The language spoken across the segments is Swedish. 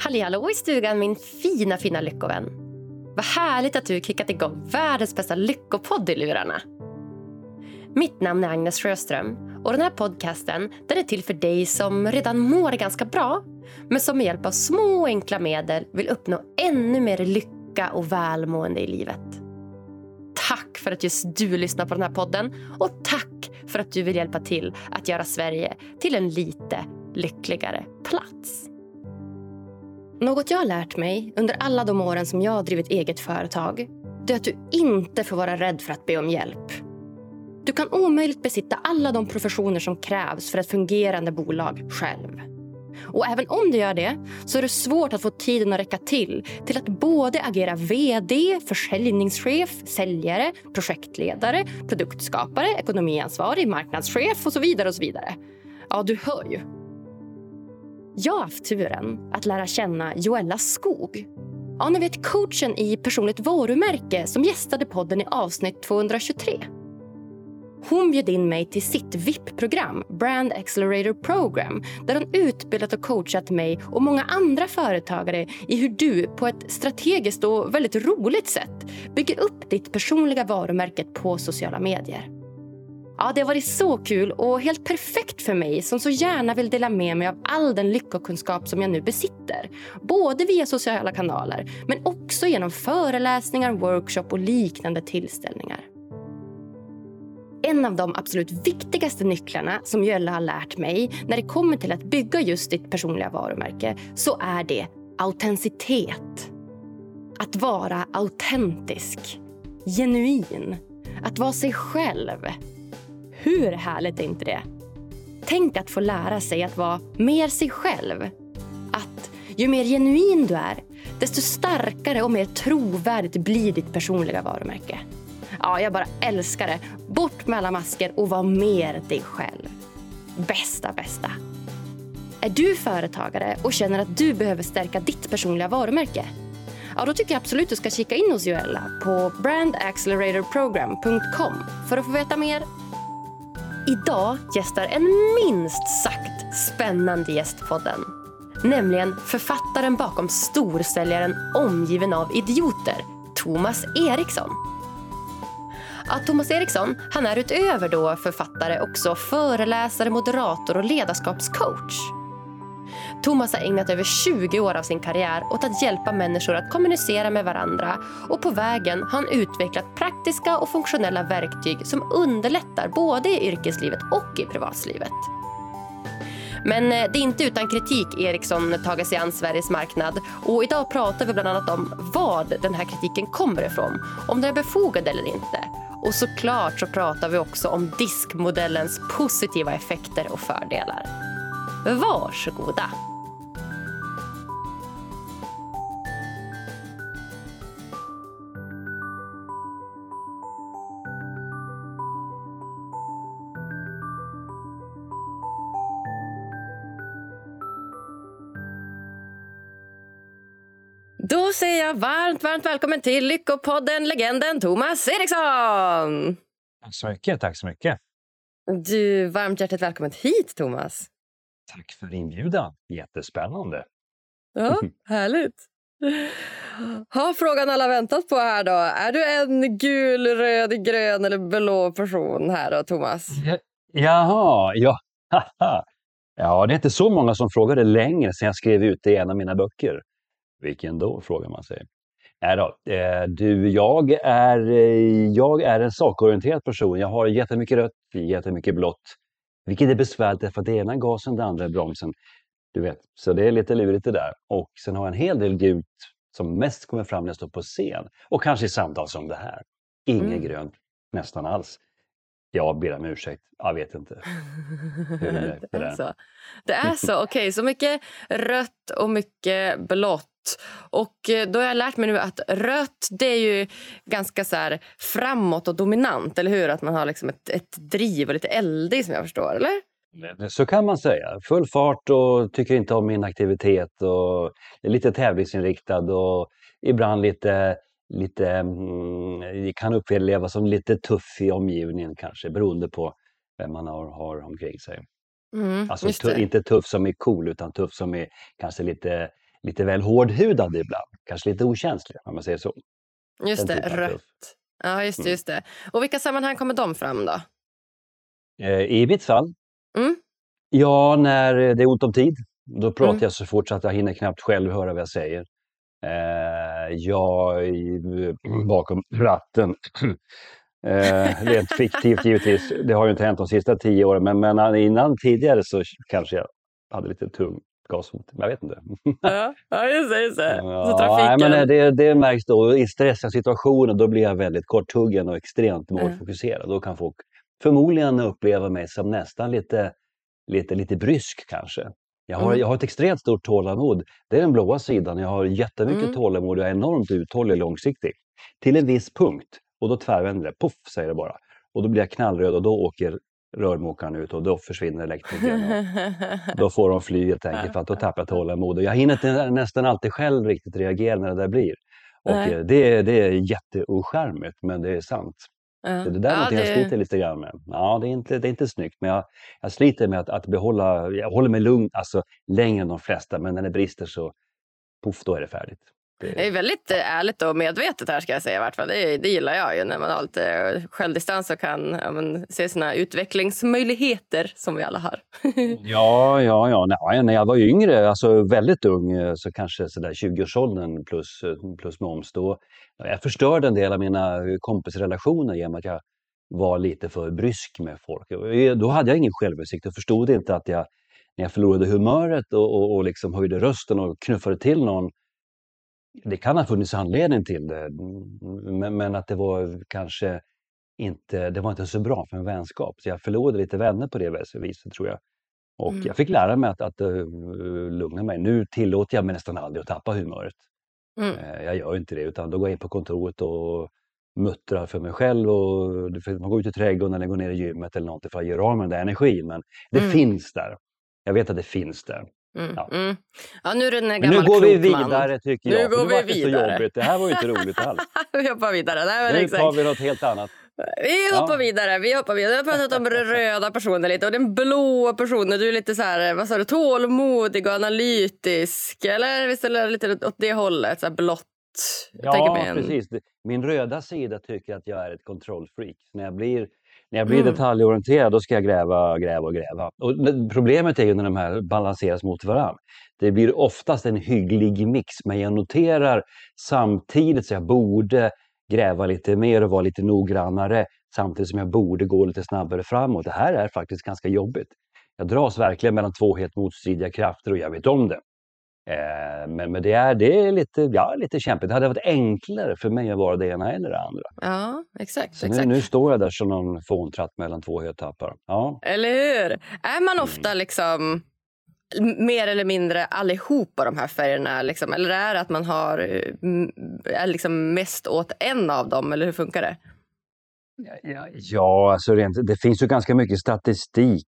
Halli hallå i stugan min fina fina lyckovän. Vad härligt att du kickat igång världens bästa lyckopodd i lurarna. Mitt namn är Agnes Sjöström och den här podcasten den är till för dig som redan mår ganska bra men som med hjälp av små enkla medel vill uppnå ännu mer lycka och välmående i livet. Tack för att just du lyssnar på den här podden och tack för att du vill hjälpa till att göra Sverige till en lite lyckligare plats. Något jag har lärt mig under alla de åren som jag har drivit eget företag det är att du inte får vara rädd för att be om hjälp. Du kan omöjligt besitta alla de professioner som krävs för ett fungerande bolag själv. Och även om du gör det så är det svårt att få tiden att räcka till till att både agera vd, försäljningschef, säljare, projektledare, produktskapare, ekonomiansvarig, marknadschef och så vidare. och så vidare. Ja, du hör ju. Jag har haft turen att lära känna Joella Skog. Ja, ni vet coachen i personligt varumärke som gästade podden i avsnitt 223. Hon bjöd in mig till sitt VIP-program, Brand Accelerator Program där hon utbildat och coachat mig och många andra företagare i hur du på ett strategiskt och väldigt roligt sätt bygger upp ditt personliga varumärke på sociala medier. Ja, det har varit så kul och helt perfekt för mig som så gärna vill dela med mig av all den lyckokunskap som jag nu besitter. Både via sociala kanaler, men också genom föreläsningar, workshop och liknande tillställningar. En av de absolut viktigaste nycklarna som Jölle har lärt mig när det kommer till att bygga just ditt personliga varumärke så är det autenticitet. Att vara autentisk, genuin, att vara sig själv. Hur härligt är inte det? Tänk att få lära sig att vara mer sig själv. Att ju mer genuin du är, desto starkare och mer trovärdigt blir ditt personliga varumärke. Ja, jag bara älskar det. Bort med alla masker och var mer dig själv. Bästa, bästa. Är du företagare och känner att du behöver stärka ditt personliga varumärke? Ja, då tycker jag absolut att du ska kika in hos Joella på brandacceleratorprogram.com för att få veta mer. Idag gästar en minst sagt spännande gäst podden. Nämligen författaren bakom storsäljaren Omgiven av idioter, Thomas Eriksson. Att Thomas Eriksson han är utöver då författare också föreläsare, moderator och ledarskapscoach. Thomas har ägnat över 20 år av sin karriär åt att hjälpa människor att kommunicera med varandra och på vägen har han utvecklat praktiska och funktionella verktyg som underlättar både i yrkeslivet och i privatlivet. Men eh, det är inte utan kritik Ericsson tagit sig an Sveriges marknad. Och idag pratar vi bland annat om vad den här kritiken kommer ifrån. Om den är befogad eller inte. Och såklart så pratar vi också om diskmodellens positiva effekter och fördelar. Varsågoda! Då säger jag varmt, varmt välkommen till Lyckopodden, legenden Thomas Eriksson! Tack så mycket. Tack så mycket. Du, varmt hjärtligt välkommen hit, Thomas. Tack för inbjudan. Jättespännande. Ja, härligt. Har frågan alla väntat på här då. Är du en gul, röd, grön eller blå person här då, Thomas? Ja, jaha, ja. ja, det är inte så många som frågade längre sedan jag skrev ut det i en av mina böcker. Vilken då, frågar man sig. Nej då, eh, du, jag är, eh, jag är en sakorienterad person. Jag har jättemycket rött, jättemycket blått. Vilket är besvärligt för att det ena är gasen, det andra är bromsen. Du vet, så det är lite lurigt det där. Och sen har jag en hel del gult som mest kommer fram när jag står på scen. Och kanske i samtal som det här. Inget mm. grönt, nästan alls. Jag ber om ursäkt. Jag vet inte. Hur det, det, är så. Det är så. Okej, okay, så mycket rött och mycket blått. Och eh, då har jag lärt mig nu att rött det är ju ganska så här framåt och dominant, eller hur? Att man har liksom ett, ett driv och lite eldig som jag förstår, eller? Så kan man säga. Full fart och tycker inte om inaktivitet och är lite tävlingsinriktad och ibland lite lite, mm, kan upplevas som lite tuff i omgivningen kanske beroende på vem man har, har omkring sig. Mm, alltså inte tuff som är cool utan tuff som är kanske lite lite väl hårdhudade ibland. Kanske lite okänsliga om man säger så. Just Den det, rött. tuff. Ja, just det, Mm. just det. Och vilka sammanhang kommer de fram då? Eh, I mitt fall, Mm. ja när det är ont om tid, då pratar Mm. jag så fort så att jag hinner knappt själv höra vad jag säger. Eh, jag i- bakom ratten. Eh, rent fiktivt givetvis. Det har ju inte hänt de sista tio åren, men, men innan tidigare så kanske jag hade lite tung gasfot. Jag vet inte. Ja, ja just det. Just det. Så trafiken. nej, men eh, det, det märks då. I stressiga situationer då blir jag väldigt korthuggen och extremt målfokuserad. Då kan folk förmodligen uppleva mig som nästan lite, lite, lite brysk kanske. Jag har, Mm. jag har ett extremt stort tålamod. Det är den blåa sidan. Jag har jättemycket Mm. tålamod och är enormt uthållig långsiktig. Till en viss punkt. Och då tvärvänder det. Puff säger det bara. Och då blir jag knallröd och då åker rörmokaren ut och då försvinner elektrikern. Då får de fly helt enkelt för att då tappar jag tålamod. Och Jag hinner inte nästan alltid själv riktigt reagera när det där blir. Och Nej. eh, det, det är jätteoskärmigt men det är sant. Ja. Så det där är ja, något jag det- sliter lite grann med. Ja, det är inte, det är inte snyggt men jag, jag sliter med att, att behålla, jag håller mig lugn alltså längre än de flesta men när det brister så poff då är det färdigt. Det är väldigt eh, ärligt och medvetet här ska jag säga i vart fall. Det, det gillar jag ju när man har lite självdistans och kan ja, men, se sina utvecklingsmöjligheter som vi alla har. Ja, ja, ja. Nej, när jag var yngre, alltså väldigt ung, eh, så kanske sådär 20-årsåldern plus, eh, plus moms, då jag förstörde en del av mina eh, kompisrelationer genom att jag var lite för brysk med folk. Eh, Då hade jag ingen självinsikt och förstod inte att jag, när jag förlorade humöret och, och, och liksom höjde rösten och knuffade till någon, det kan ha funnits anledning till det, men, men att det var kanske inte, det var inte så bra för en vänskap. Så jag förlorade lite vänner på det viset tror jag. Och Mm. jag fick lära mig att, att uh, lugna mig. Nu tillåter jag mig nästan aldrig att tappa humöret. Mm. Eh, jag gör inte det utan då går jag in på kontoret och muttrar för mig själv. Och man går ut i trädgården eller går ner i gymmet eller något för att göra av med den där energin. Men det Mm. finns där. Jag vet att det finns där. Mm. Ja. Mm. Ja, nu är det en gammal nu går vi klok man. vidare tycker Nu jag. för går nu vi vart det så vidare. jobbigt. Det här var ju inte roligt alls. vi hoppar vidare. Nej, Nu exakt. tar vi något helt annat. Vi Ja. hoppar vidare. Vi hoppar vidare. Vi har pratat om röda personer lite och den blåa personen. Du är lite så här, vad sa du, tålmodig och analytisk. Eller visst är lite åt det hållet? Så här blått. Jag Ja, precis. Min röda sida tycker att jag är ett kontrollfreak. När jag blir, när jag blir Mm. detaljorienterad då ska jag gräva, gräva och gräva. Och problemet är ju när de här balanseras mot varandra. Det blir oftast en hygglig mix, men jag noterar samtidigt så jag borde gräva lite mer och vara lite noggrannare samtidigt som jag borde gå lite snabbare framåt. Det här är faktiskt ganska jobbigt. Jag dras verkligen mellan två helt motstridiga krafter och jag vet om det. Eh, men, men det är, det är lite, ja, lite kämpigt. Det hade varit enklare för mig att vara det ena eller det andra. Ja, exakt. Så nu, exakt. nu står jag där som någon fåntratt mellan två hötappar. Ja. Eller hur? Är Mm. man ofta liksom mer eller mindre allihopa de här färgerna? Liksom? Eller är det att man har eh, är liksom mest åt en av dem? Eller hur funkar det? Ja, ja alltså rent, det finns ju ganska mycket statistik.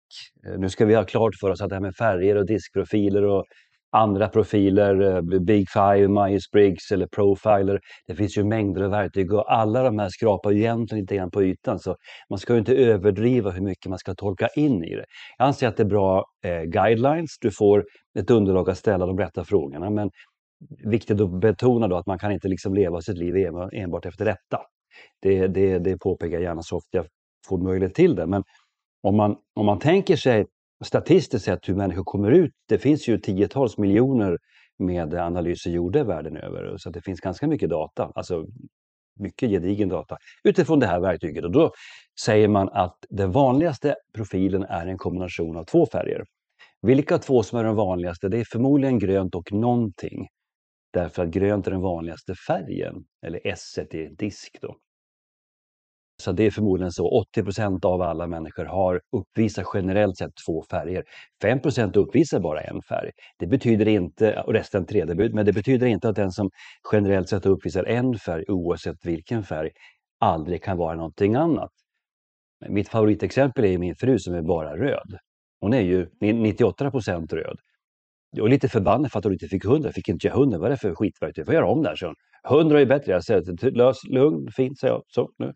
Eh, Nu ska vi ha klart för oss att det här med färger och diskprofiler och andra profiler, eh, Big Five, Myers-Briggs eller Profiler. Det finns ju mängder av verktyg och alla de här skrapar ju egentligen lite grann på ytan. Så man ska ju inte överdriva hur mycket man ska tolka in i det. Jag anser att det är bra eh, guidelines. Du får ett underlag att ställa de rätta frågorna. Men viktigt att betona då att man kan inte liksom leva sitt liv enbart- enbart efter detta. Det, det, det påpekar jag gärna så ofta jag får möjlighet till det. Men om man, om man tänker sig statistiskt sett hur människor kommer ut. Det finns ju tiotals miljoner med analyser gjorda världen över. Så att det finns ganska mycket data, alltså mycket gedigen data utifrån det här verktyget. Och då säger man att den vanligaste profilen är en kombination av två färger. Vilka två som är de vanligaste? Det är förmodligen grönt och någonting. Därför att grönt är den vanligaste färgen, eller S i disk. Då. Så det är förmodligen så. 80% av alla människor har uppvisar generellt sett två färger. 5% uppvisar bara en färg. Det betyder inte, och resten tre, det- men det betyder inte att den som generellt sett uppvisar en färg, oavsett vilken färg, aldrig kan vara någonting annat. Mitt favoritexempel är min fru som är bara röd. Hon är ju 98% röd. Jag var lite förbannad för att hon inte fick 100. Fick inte jag 100? Vad är det för skitverktyg? Jag får göra om det här, så 100 är bättre. Jag säger lös, lugn, fint, säger jag. Så, nu.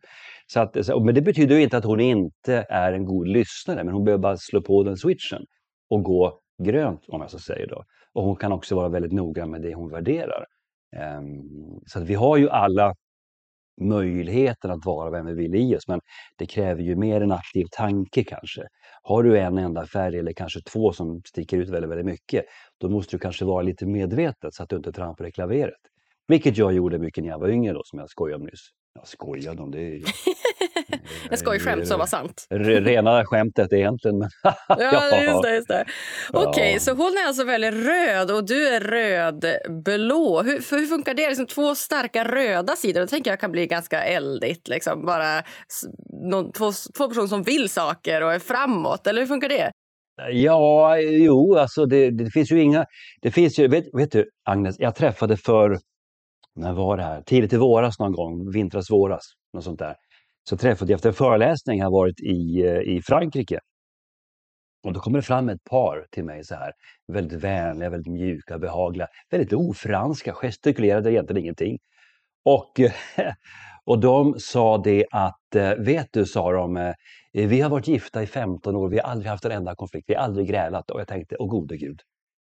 Så att, men det betyder ju inte att hon inte är en god lyssnare, men hon behöver bara slå på den switchen och gå grönt, om jag så säger då. Och hon kan också vara väldigt noga med det hon värderar. Ehm, så att vi har ju alla möjligheten att vara vem vi vill i oss, men det kräver ju mer en aktiv tanke kanske. Har du en enda färg eller kanske två som sticker ut väldigt, väldigt mycket, då måste du kanske vara lite medveten så att du inte trampar i klaveret. Vilket jag gjorde mycket när jag var yngre då, som jag skojade om nyss. Jag skojade om det. En skojskämt som var sant. Rena skämtet egentligen. Men ja, just det. Just det. Okej, okay, ja. så hon är alltså väldigt röd och du är rödblå. Hur, hur funkar det? Liksom två starka röda sidor. Då tänker jag kan bli ganska eldigt. Liksom. Bara någon, två, två personer som vill saker och är framåt. Eller hur funkar det? Ja, jo, alltså det, det finns ju inga... Det finns ju, vet, vet du, Agnes, jag träffade för när var det här? Tidigt i våras någon gång, vintras, våras, något sånt där. Så träffade jag efter en föreläsning, jag varit i, eh, i Frankrike. Och då kommer det fram ett par till mig så här, väldigt vänliga, väldigt mjuka, behagliga, väldigt ofranska, gestikulerade egentligen ingenting. Och, och de sa det att, eh, vet du, sa de, eh, vi har varit gifta i 15 år, vi har aldrig haft en enda konflikt, vi har aldrig grälat. Och jag tänkte, åh gode gud,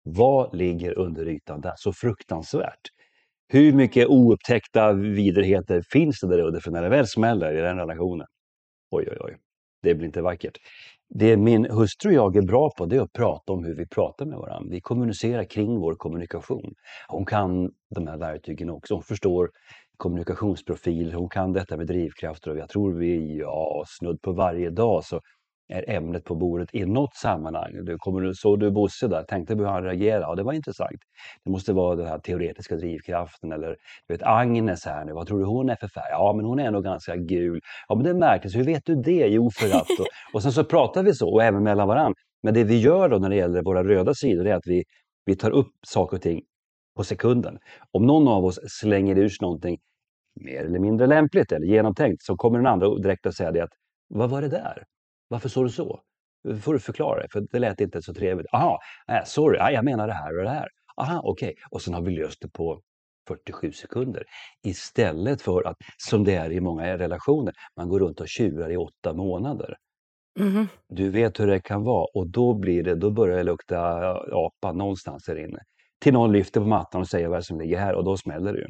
vad ligger under ytan där? Så fruktansvärt hur mycket oupptäckta vidrigheter finns det där under för när det väl smäller i den relationen? Oj, oj, oj. Det blir inte vackert. Det min hustru och jag är bra på det är att prata om hur vi pratar med varandra. Vi kommunicerar kring vår kommunikation. Hon kan de här verktygen också. Hon förstår kommunikationsprofil, hon kan detta med drivkrafter och jag tror vi, ja, snudd på varje dag så är ämnet på bordet i något sammanhang. Du kommer, såg du Bosse där? Tänkte hur han reagerade? Ja, det var intressant. Det måste vara den här teoretiska drivkraften eller du vet Agnes här nu, vad tror du hon är för färg? Ja, men hon är nog ganska gul. Ja, men det märktes. Hur vet du det? Jo, för att... Och, och sen så pratar vi så och även mellan varandra. Men det vi gör då när det gäller våra röda sidor är att vi, vi tar upp saker och ting på sekunden. Om någon av oss slänger ur sig någonting mer eller mindre lämpligt eller genomtänkt så kommer den andra direkt att säga det att vad var det där? Varför sa du så? får du förklara det, för det lät inte så trevligt. Aha, äh, sorry, jag menar det här och det här. Aha, okej. Okay. Och sen har vi löst det på 47 sekunder. Istället för att, som det är i många relationer, man går runt och tjurar i åtta månader. Mm. Du vet hur det kan vara och då, blir det, då börjar det lukta apa någonstans här inne. Till någon lyfter på mattan och säger vad som ligger här och då smäller det ju.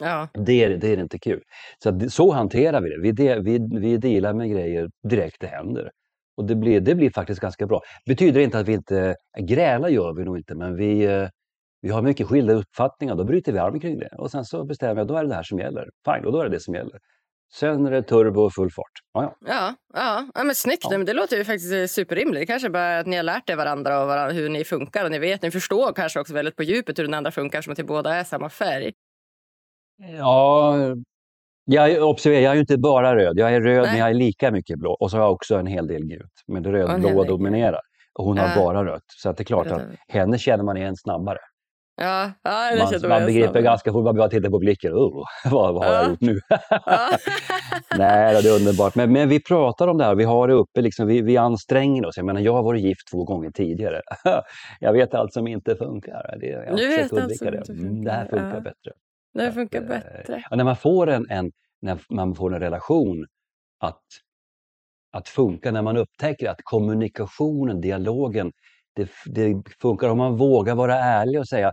Ja. Det, är, det är inte kul. Så, så hanterar vi det. Vi, de, vi, vi delar med grejer direkt det händer. Och det blir, det blir faktiskt ganska bra. Betyder inte att vi inte grälar, gör vi nog inte, men vi, eh, vi har mycket skilda uppfattningar. Då bryter vi arm kring det och sen så bestämmer jag, då är det det här som gäller. Fine, och då är det det som gäller. Sen är det turbo och full fart. Ja, ja. ja, ja. men snyggt. Ja. Men det låter ju faktiskt eh, superrimligt. Det kanske bara att ni har lärt er varandra och varandra, hur ni funkar. Och ni vet, ni förstår kanske också väldigt på djupet hur den andra funkar som att ni båda är samma färg. Ja, jag observerar, jag är ju inte bara röd. Jag är röd, Nej. men jag är lika mycket blå. Och så har jag också en hel del gult. Men det rödblå dominerar. Och hon ja. har bara rött. Så det är klart att henne känner man igen snabbare. Ja, ja, det man, man begriper snabbare. ganska fort, man bara tittar på blicken. Oh, vad, vad har jag gjort nu? Nej, det är underbart. Men, men vi pratar om det här, vi har det uppe, liksom, vi, vi anstränger oss. Jag menar, jag har varit gift två gånger tidigare. jag vet allt som inte funkar. Det, jag du vet allt som inte funkar. Mm, det här funkar bättre. Det funkar att, eh, bättre. när man får en, en, när man får en relation att, att funka, när man upptäcker att kommunikationen, dialogen, det, det funkar om man vågar vara ärlig och säga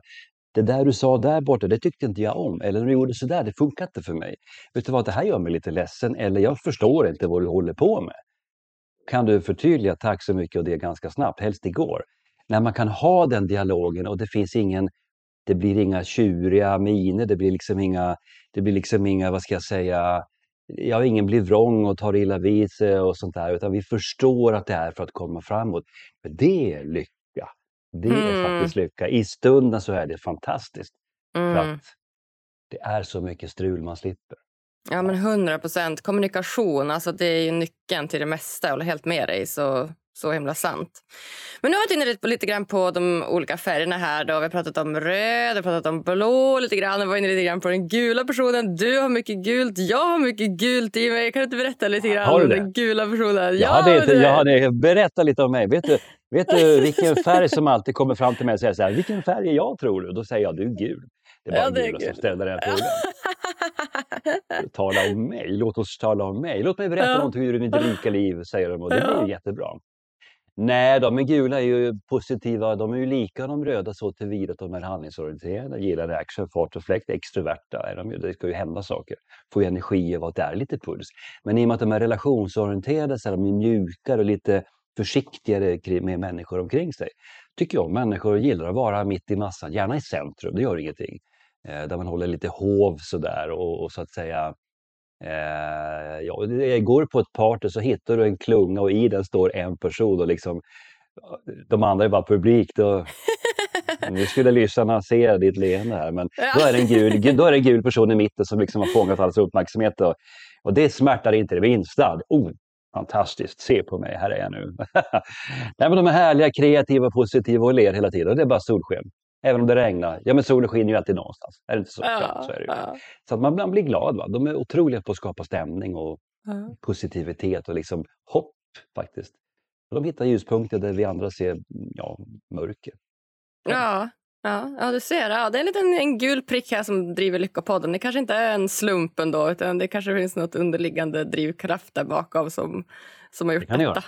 det där du sa där borta, det tyckte inte jag om. Eller när du gjorde så där, det funkar inte för mig. Vet du vad, det här gör mig lite ledsen. Eller jag förstår inte vad du håller på med. Kan du förtydliga, tack så mycket och det ganska snabbt, helst igår. När man kan ha den dialogen och det finns ingen det blir inga tjuriga miner, det blir liksom inga, det blir liksom inga, vad ska jag säga, ja, ingen blir vrång och tar illa vid sig och sånt där, utan vi förstår att det är för att komma framåt. För det är lycka. Det är mm. faktiskt lycka. I stunden så är det fantastiskt. Mm. För att det är så mycket strul man slipper. Ja, men 100 procent. Kommunikation, alltså det är ju nyckeln till det mesta. Jag håller helt med dig. Så så himla sant. Men nu har vi varit inne lite, lite grann på de olika färgerna här. Då. Vi har pratat om röd, vi har pratat om blå lite grann. Vi var inne lite grann på den gula personen. Du har mycket gult, jag har mycket gult i mig. Kan du inte berätta lite grann om den gula personen? Ja, det, det. Ja, det, berätta lite om mig. Vet du, vet du vilken färg som alltid kommer fram till mig och säger så här, vilken färg är jag tror du? Då säger jag, du är gul. Det är bara ja, det är gula som ställer den frågan. tala om mig, låt oss tala om mig. Låt mig berätta ja. någonting ur mitt rika liv, säger de och det blir jättebra. Nej, de är gula är ju positiva. De är ju lika de röda så tillvida att de är handlingsorienterade, gillar action, fart och fläkt, extroverta är de ju. Det ska ju hända saker. Får ju energi av att det är lite puls. Men i och med att de är relationsorienterade så är de ju mjukare och lite försiktigare med människor omkring sig. Tycker jag. Människor gillar att vara mitt i massan, gärna i centrum, det gör ingenting. Eh, där man håller lite hov sådär och, och så att säga Eh, ja, jag går på ett party så hittar du en klunga och i den står en person och liksom de andra är bara publik. Då, nu skulle lyssnarna se ditt leende här, men då, är det en gul, då är en gul person i mitten som liksom har fångat allas uppmärksamhet. Och, och det smärtar inte det minsta. Oh, fantastiskt, se på mig, här är jag nu. Nej, men de är härliga, kreativa, positiva och ler hela tiden. Det är bara solsken. Även om det regnar. Ja, men solen skiner ju alltid någonstans. Är det inte så? Ja, så, är det ja. så att man, man blir glad. Va? De är otroliga på att skapa stämning och ja. positivitet och liksom hopp faktiskt. de hittar ljuspunkter där vi andra ser ja, mörker. Ja, ja, ja, du ser. Ja, det är en liten en gul prick här som driver Lyckopodden. Det kanske inte är en slump ändå, utan det kanske finns något underliggande drivkraft där bakom som, som har gjort det detta.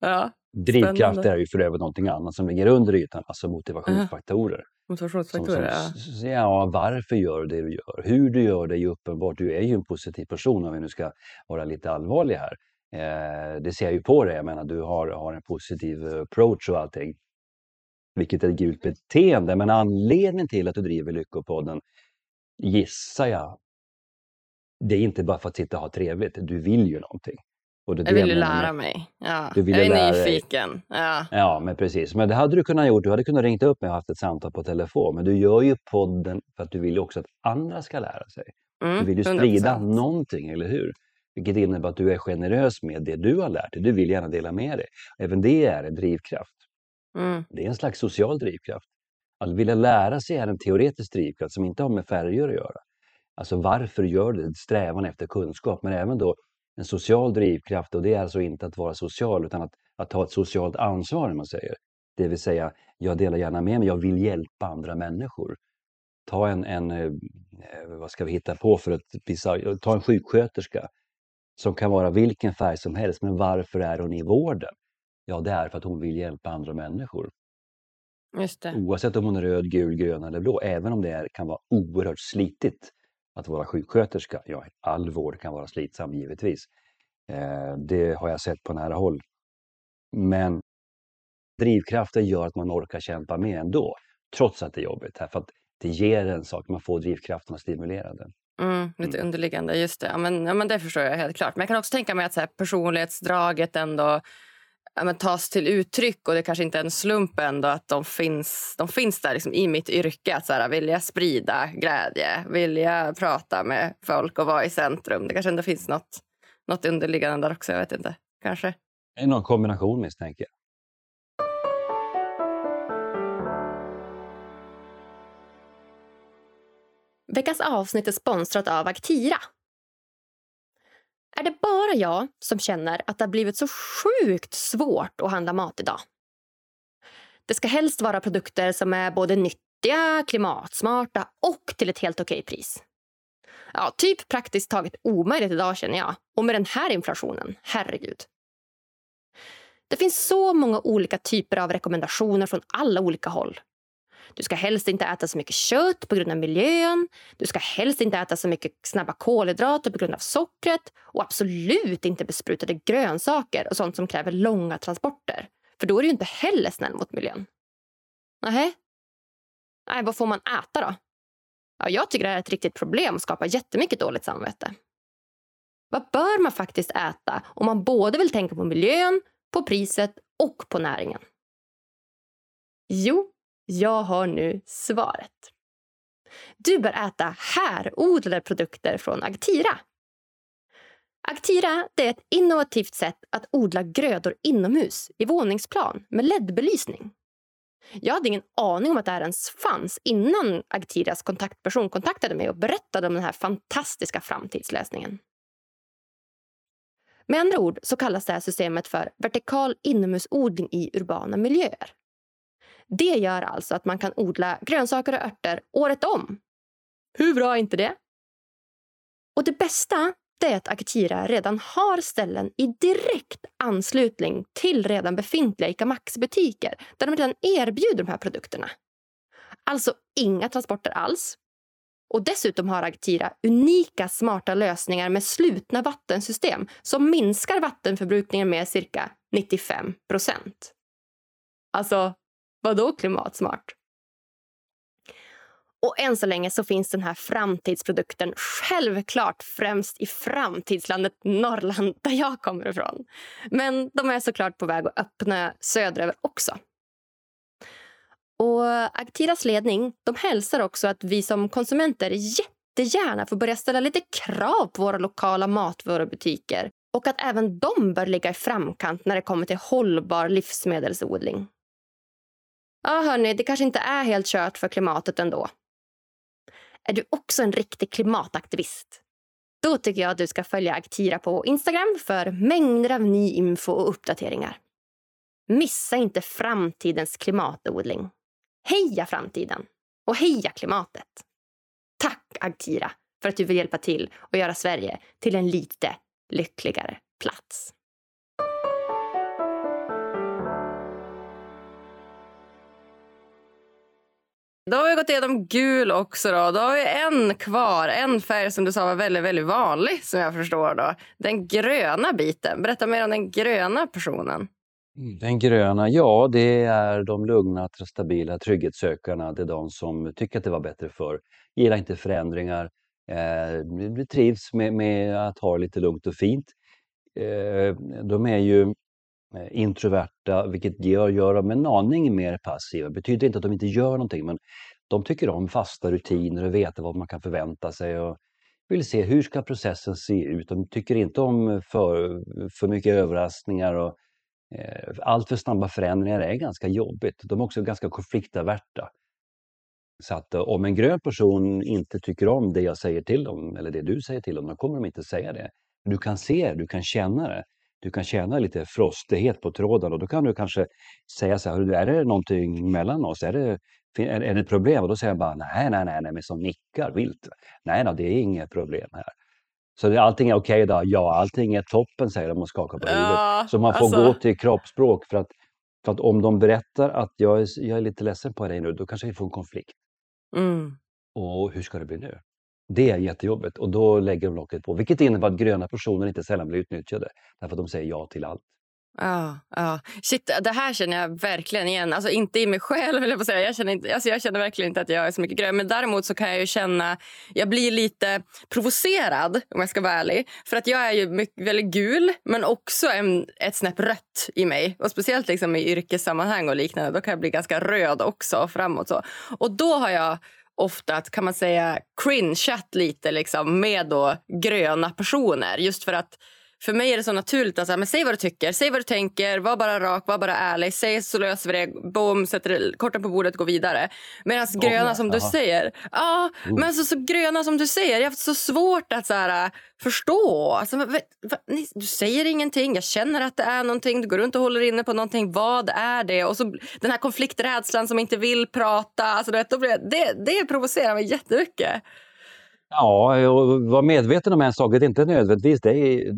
Ja, Drivkraft är ju för övrigt någonting annat som ligger under ytan, alltså motivationsfaktorer. Motivationsfaktorer, ja. ja. Varför gör du det du gör? Hur du gör det är ju uppenbart. Du är ju en positiv person om vi nu ska vara lite allvarliga här. Eh, det ser jag ju på dig. Jag menar, du har, har en positiv approach och allting. Vilket är ett gult beteende. Men anledningen till att du driver Lyckopodden gissar jag. Det är inte bara för att sitta och ha trevligt. Du vill ju någonting. Och det jag vill ju lära mig. Ja. Du jag är nyfiken. Ja. ja, men precis. Men det hade du kunnat gjort. Du hade kunnat ringa upp mig och haft ett samtal på telefon. Men du gör ju podden för att du vill också att andra ska lära sig. Mm, du vill ju sprida 100%. någonting, eller hur? Vilket innebär att du är generös med det du har lärt dig. Du vill gärna dela med dig. Även det är en drivkraft. Mm. Det är en slags social drivkraft. Att vilja lära sig är en teoretisk drivkraft som inte har med färger att göra. Alltså varför gör du det? Strävan efter kunskap, men även då en social drivkraft och det är alltså inte att vara social utan att, att ta ett socialt ansvar, man säger. Det vill säga, jag delar gärna med mig, jag vill hjälpa andra människor. Ta en, en eh, vad ska vi hitta på för att visa, ta en sjuksköterska som kan vara vilken färg som helst, men varför är hon i vården? Ja, det är för att hon vill hjälpa andra människor. Oavsett om hon är röd, gul, grön eller blå, även om det är, kan vara oerhört slitigt att vara sjuksköterska. Ja, all vård kan vara slitsam givetvis. Eh, det har jag sett på nära håll. Men drivkraften gör att man orkar kämpa med ändå, trots att det är jobbigt. För att det ger en sak, man får drivkraften att stimulera den. Mm, lite mm. underliggande, just det. Ja, men, ja, men det förstår jag helt klart. Men jag kan också tänka mig att så här, personlighetsdraget ändå ja, men, tas till uttryck och det kanske inte är en slump ändå att de finns, de finns där liksom, i mitt yrke. Att så här, vilja sprida glädje, vilja prata med folk och vara i centrum. Det kanske ändå finns något, något underliggande där också. Jag vet inte. Kanske. Det är någon kombination misstänker jag. Veckans avsnitt är sponsrat av Aktira är det bara jag som känner att det har blivit så sjukt svårt att handla mat idag? Det ska helst vara produkter som är både nyttiga, klimatsmarta och till ett helt okej pris. Ja, typ praktiskt taget omöjligt idag känner jag. Och med den här inflationen, herregud. Det finns så många olika typer av rekommendationer från alla olika håll. Du ska helst inte äta så mycket kött på grund av miljön. Du ska helst inte äta så mycket snabba kolhydrater på grund av sockret. Och absolut inte besprutade grönsaker och sånt som kräver långa transporter. För då är du inte heller snäll mot miljön. Nähä? Nej, vad får man äta då? Ja, jag tycker det här är ett riktigt problem och skapar jättemycket dåligt samvete. Vad bör man faktiskt äta om man både vill tänka på miljön, på priset och på näringen? Jo, jag har nu svaret. Du bör äta härodlade produkter från Agtira. Agtira är ett innovativt sätt att odla grödor inomhus i våningsplan med LED-belysning. Jag hade ingen aning om att det här ens fanns innan Agtiras kontaktperson kontaktade mig och berättade om den här fantastiska framtidslösningen. Med andra ord så kallas det här systemet för vertikal inomhusodling i urbana miljöer. Det gör alltså att man kan odla grönsaker och örter året om. Hur bra är inte det? Och det bästa det är att Akitira redan har ställen i direkt anslutning till redan befintliga ICA Maxi-butiker där de redan erbjuder de här produkterna. Alltså inga transporter alls. Och dessutom har Agtira unika smarta lösningar med slutna vattensystem som minskar vattenförbrukningen med cirka 95 procent. Alltså, vadå klimatsmart? Och än så länge så finns den här framtidsprodukten självklart främst i framtidslandet Norrland där jag kommer ifrån. Men de är såklart på väg att öppna söderöver också. Och Aktiras ledning de hälsar också att vi som konsumenter jättegärna får börja ställa lite krav på våra lokala matvarubutiker och att även de bör ligga i framkant när det kommer till hållbar livsmedelsodling. Ja, hörni, det kanske inte är helt kört för klimatet ändå. Är du också en riktig klimataktivist? Då tycker jag att du ska följa Aktira på Instagram för mängder av ny info och uppdateringar. Missa inte framtidens klimatodling. Heja framtiden! Och heja klimatet! Tack Agtira för att du vill hjälpa till och göra Sverige till en lite lyckligare plats. Då har vi gått igenom gul också. Då, då har vi en kvar. En färg som du sa var väldigt, väldigt vanlig. som jag förstår då. Den gröna biten. Berätta mer om den gröna personen. Mm, den gröna, ja det är de lugna, stabila trygghetssökarna. Det är de som tycker att det var bättre förr. Gillar inte förändringar. Eh, trivs med, med, att ha det lite lugnt och fint. Eh, de är ju Eh, introverta, vilket gör, gör dem en aning mer passiva. Det betyder inte att de inte gör någonting, men de tycker om fasta rutiner och veta vad man kan förvänta sig. Och vill se hur ska processen se ut. De tycker inte om för, för mycket överraskningar och Eh, allt för snabba förändringar är ganska jobbigt. De är också ganska konfliktaverta. Så att eh, om en grön person inte tycker om det jag säger till dem, eller det du säger till dem, då kommer de inte säga det. Du kan se det, du kan känna det. Du kan känna lite frostighet på tråden och då kan du kanske säga så här, är det någonting mellan oss? Är det, är, är det ett problem? Och då säger jag bara, nej, nej, nej, nej, men som nickar vilt. Nej, nej, det är inget problem här. Så allting är okej okay då? Ja, allting är toppen säger de och skakar på huvudet. Ja, så man får alltså... gå till kroppsspråk för att, för att om de berättar att jag är, jag är lite ledsen på dig nu, då kanske vi får en konflikt. Mm. Och hur ska det bli nu? Det är jättejobbigt och då lägger de locket på, vilket innebär att gröna personer inte sällan blir utnyttjade därför att de säger ja till allt. Ja, ja. Shit, det här känner jag verkligen igen. Alltså inte i mig själv, vill jag säga. Jag känner, inte, alltså jag känner verkligen inte att jag är så mycket grön. Men däremot så kan jag ju känna... Jag blir lite provocerad, om jag ska vara ärlig. För att jag är ju mycket, väldigt gul, men också en, ett snäpp rött i mig. Och Speciellt liksom i yrkessammanhang och liknande. Då kan jag bli ganska röd också framåt. Så. Och då har jag ofta att kan man säga cringeat lite liksom, med då gröna personer. Just för att för mig är det så naturligt att säga, men säg vad du tycker, säg vad du tänker, var bara rak, var bara ärlig, säg så löser vi det, boom, sätter korten på bordet, går vidare. Medan oh, gröna som du säger, ja, mm. men så, så gröna som du säger, jag har haft så svårt att så här, förstå. Alltså, va, va, du säger ingenting, jag känner att det är någonting, du går runt och håller inne på någonting, vad är det? Och så den här konflikträdslan som inte vill prata, alltså, det, det, det provocerar mig jättemycket. Ja, och vara medveten om en sak, det är inte nödvändigtvis det är,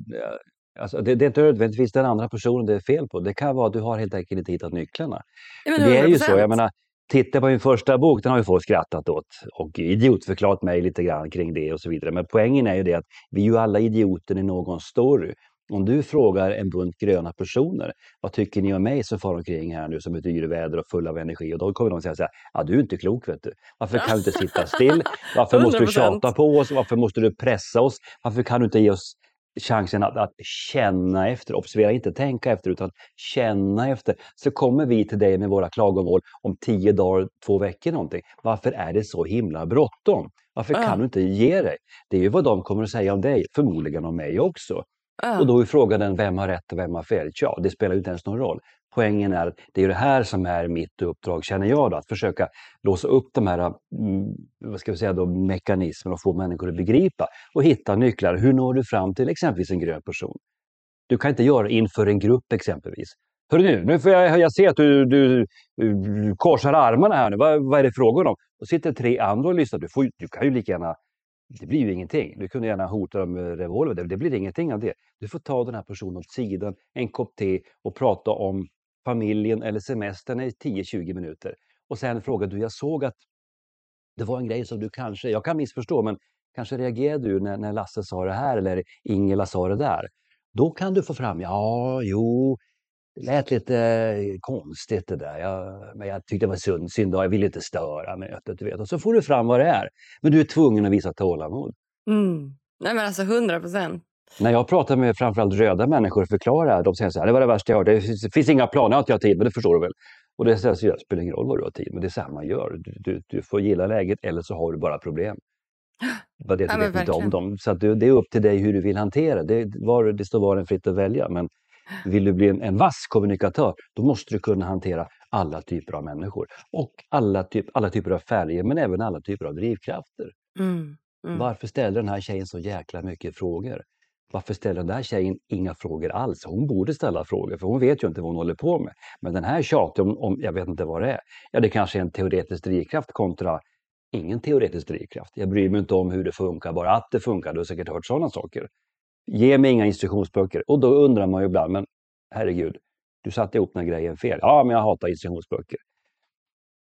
alltså, det, det är inte nödvändigtvis den andra personen det är fel på. Det kan vara att du har helt enkelt inte hittat nycklarna. Ja, det är ju så, jag menar, titta på min första bok, den har ju folk skrattat åt och idiotförklarat mig lite grann kring det och så vidare. Men poängen är ju det att vi är ju alla idioter i någon story. Om du frågar en bunt gröna personer, vad tycker ni om mig som far omkring här nu som är yrväder och full av energi? Och då kommer de säga så här, ja du är inte klok vet du. Varför kan du inte sitta still? Varför måste du tjata på oss? Varför måste du pressa oss? Varför kan du inte ge oss chansen att, att, känna efter, observera inte tänka efter utan känna efter. Så kommer vi till dig med våra klagomål om tio dagar, två veckor någonting. Varför är det så himla bråttom? Varför kan du inte ge dig? Det är ju vad de kommer att säga om dig, förmodligen om mig också. Och då är frågan vem har rätt och vem har fel? Ja, det spelar ju inte ens någon roll. Poängen är att det är det här som är mitt uppdrag, känner jag, då, att försöka låsa upp de här mm, vad ska vi säga då, mekanismerna och få människor att begripa och hitta nycklar. Hur når du fram till exempelvis en grön person? Du kan inte göra det inför en grupp exempelvis. Hörru nu, nu får jag, jag se att du, du, du korsar armarna här nu. Vad, vad är det frågan om? Och sitter tre andra och lyssnar. Du, får, du kan ju lika gärna det blir ju ingenting. Du kunde gärna hota dem med revolver, det blir ingenting av det. Du får ta den här personen åt sidan, en kopp te och prata om familjen eller semestern i 10-20 minuter. Och sen fråga, du, jag såg att det var en grej som du kanske, jag kan missförstå, men kanske reagerade du när, när Lasse sa det här eller Ingela sa det där. Då kan du få fram, ja, jo, det lät lite eh, konstigt det där. Jag, men jag tyckte det var synd, synd jag ville inte störa mötet. Du vet. Och så får du fram vad det är. Men du är tvungen att visa tålamod. Mm. Nej men alltså 100 procent. När jag pratar med framförallt röda människor och förklarar, de säger så här, det var det värsta jag hört, det finns, finns inga planer, jag har inte tid, men det förstår du väl. Och det, säger, det spelar ingen roll vad du har tid, men det är så här man gör. Du, du, du får gilla läget eller så har du bara problem. Vad det ja, inte om dem. Så det, det, är upp till dig hur du vill hantera det. Var, det står var en fritt att välja. Men vill du bli en, en vass kommunikatör, då måste du kunna hantera alla typer av människor. Och alla, typ, alla typer av färger, men även alla typer av drivkrafter. Mm, mm. Varför ställer den här tjejen så jäkla mycket frågor? Varför ställer den där tjejen inga frågor alls? Hon borde ställa frågor, för hon vet ju inte vad hon håller på med. Men den här tjatar om, om, jag vet inte vad det är. Ja, det kanske är en teoretisk drivkraft kontra ingen teoretisk drivkraft. Jag bryr mig inte om hur det funkar, bara att det funkar. Du har säkert hört sådana saker. Ge mig inga instruktionsböcker. Och då undrar man ju ibland, men herregud, du satte ihop den här grejen fel. Ja, men jag hatar instruktionsböcker.